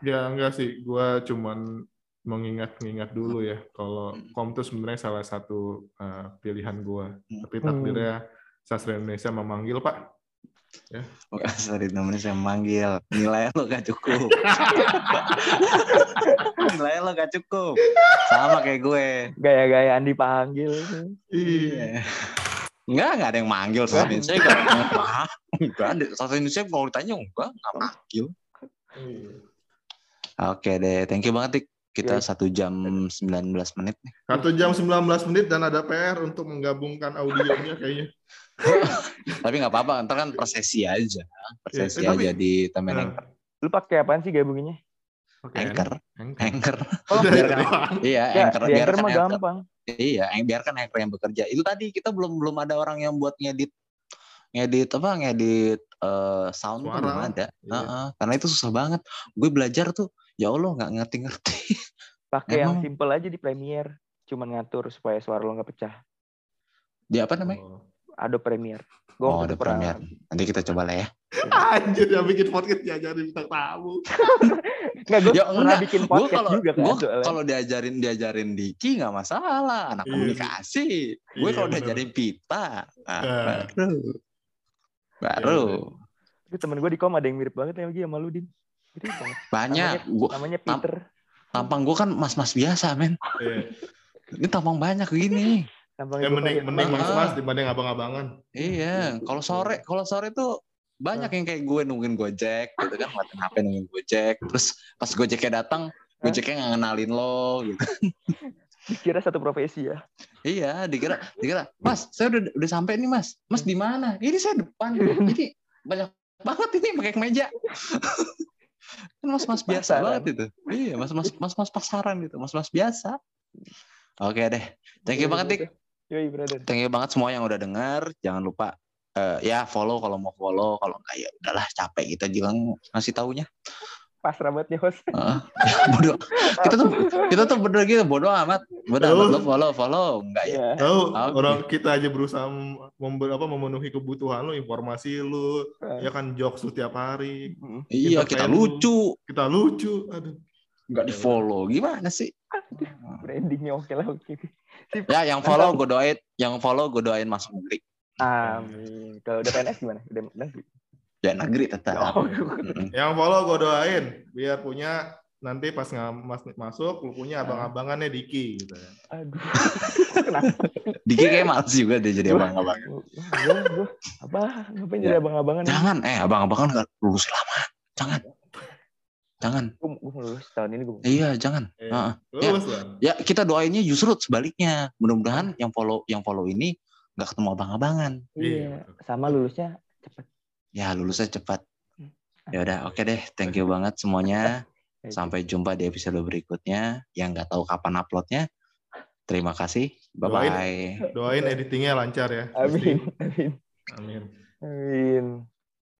Ya enggak sih, gue cuman mengingat-ingat dulu ya kalau Hmm. kom itu sebenarnya salah satu uh, pilihan gue. Hmm. Tapi takdirnya sastra Indonesia memanggil Pak. Oh, sorry namanya saya manggil. Nilai lo gak cukup. Nilai lo gak cukup. Sama kayak gue. gaya-gayaan dipanggil Iya. Enggak, enggak ada yang manggil sastra Indonesia. Enggak, enggak, enggak ada. Sastra Indonesia kalau ditanya enggak, enggak manggil. Iya. Oke deh, thank you banget, Dik. Kita Iya. satu jam 19 menit nih. Satu jam 19 menit dan ada PR untuk menggabungkan audionya kayaknya. Tapi nggak apa-apa, ntar kan persesi aja. Persesi Ya, tapi- aja di temen Nah, Anchor. lu pakai apaan sih gabunginnya Oke. Anchor. Anchor. Anchor. Oh, biarkan-. Iya, ya Anchor. di Anchor Biarkan mah gampang Iya, yang biarkan Anchor yang bekerja. Itu tadi kita belum belum ada orang yang buat ngedit ngedit apa ngedit eh, sound Suara. belum ada. Iya. Heeh, karena itu susah banget. Gue belajar tuh ya Allah nggak ngerti-ngerti. pakai yang simple aja di Premiere cuman ngatur supaya suara lo nggak pecah Di apa namanya? Oh. Adobe Premiere gue Oh, ada Premiere. Nanti kita coba lah ya. Anjir yang bikin podcast diajarin bintang tamu. Nggak, gue Ya, pernah enggak. bikin podcast kalau juga kan. gua kalau diajarin diajarin Diki nggak masalah, anak Iya komunikasi. Gue Iya, kalau bener. diajarin Pita, nah, Nah. baru, baru Tapi temen gue di kom ada yang mirip banget ya Gi, sama lu, Din. Banyak. Gua, Namanya Peter. tampang gue kan mas-mas biasa, men. Iya. Ini tampang banyak gini. Tampangnya Ya mending mending mas-mas dibanding abang-abangan. Iya, kalau sore kalau sore tuh banyak yang kayak gue nungguin Gojek gitu kan, ngeliatin HP nungguin Gojek. Terus pas Gojeknya datang, Gojeknya nggak ngenalin lo gitu. Dikira satu profesi ya. Iya, dikira dikira, "Mas, saya udah udah sampai nih, Mas. Mas di mana?" Ini saya depan. Ini banyak banget ini pakai kemeja. Kan mas-mas biasa Pasaran. banget itu. Iya, mas-mas mas-mas pasaran gitu, mas-mas biasa. Oke deh. Thank you banget, Dik. Yoi, brother. Thank you banget semua yang udah dengar. Jangan lupa eh, ya follow kalau mau follow, kalau enggak ya udahlah capek kita bilang ngasih taunya. Pas rabatnya host. Heeh. bodoh. Kita tuh kita tuh bener gitu bodoh amat. Bodoh amat lo follow follow enggak ya. Ya. Tahu Oke. orang kita aja berusaha mem- member, apa, memenuhi kebutuhan lu, informasi lu, ya kan jokes lu tiap hari. Mm. Iya, kita Entertain lucu. Kita lucu. Aduh. Enggak di follow. Gimana sih? Brandingnya oke lah oke. Sip. Ya, yang follow gue doain, yang follow gue doain masuk negeri. Amin. Kalau udah PNS gimana? Udah negeri. Ya negeri tetap. Oh. Yang follow gue doain biar punya nanti pas nggak mas, masuk lu punya abang-abangannya Diki gitu ya. Aduh. Kenapa? Diki kayak males juga dia jadi abang-abang. Gue, gue, apa? Ngapain jadi abang-abangan? Jangan, eh abang-abang kan nggak lulus lama. Jangan. Jangan. Gue lulus tahun ini gue. Iya, jangan. Eh, Heeh. Lulus Bang. Ya kita doainnya justru sebaliknya. Mudah-mudahan yang follow yang follow ini nggak ketemu abang-abangan. Iya. Sama lulusnya cepet. Ya lulusnya cepat. Ya udah, oke deh. Thank you banget semuanya. Sampai jumpa di episode berikutnya. Yang nggak tahu kapan uploadnya. Terima kasih. Bye bye. Doain editingnya lancar ya. Amin. Amin. Amin. Amin.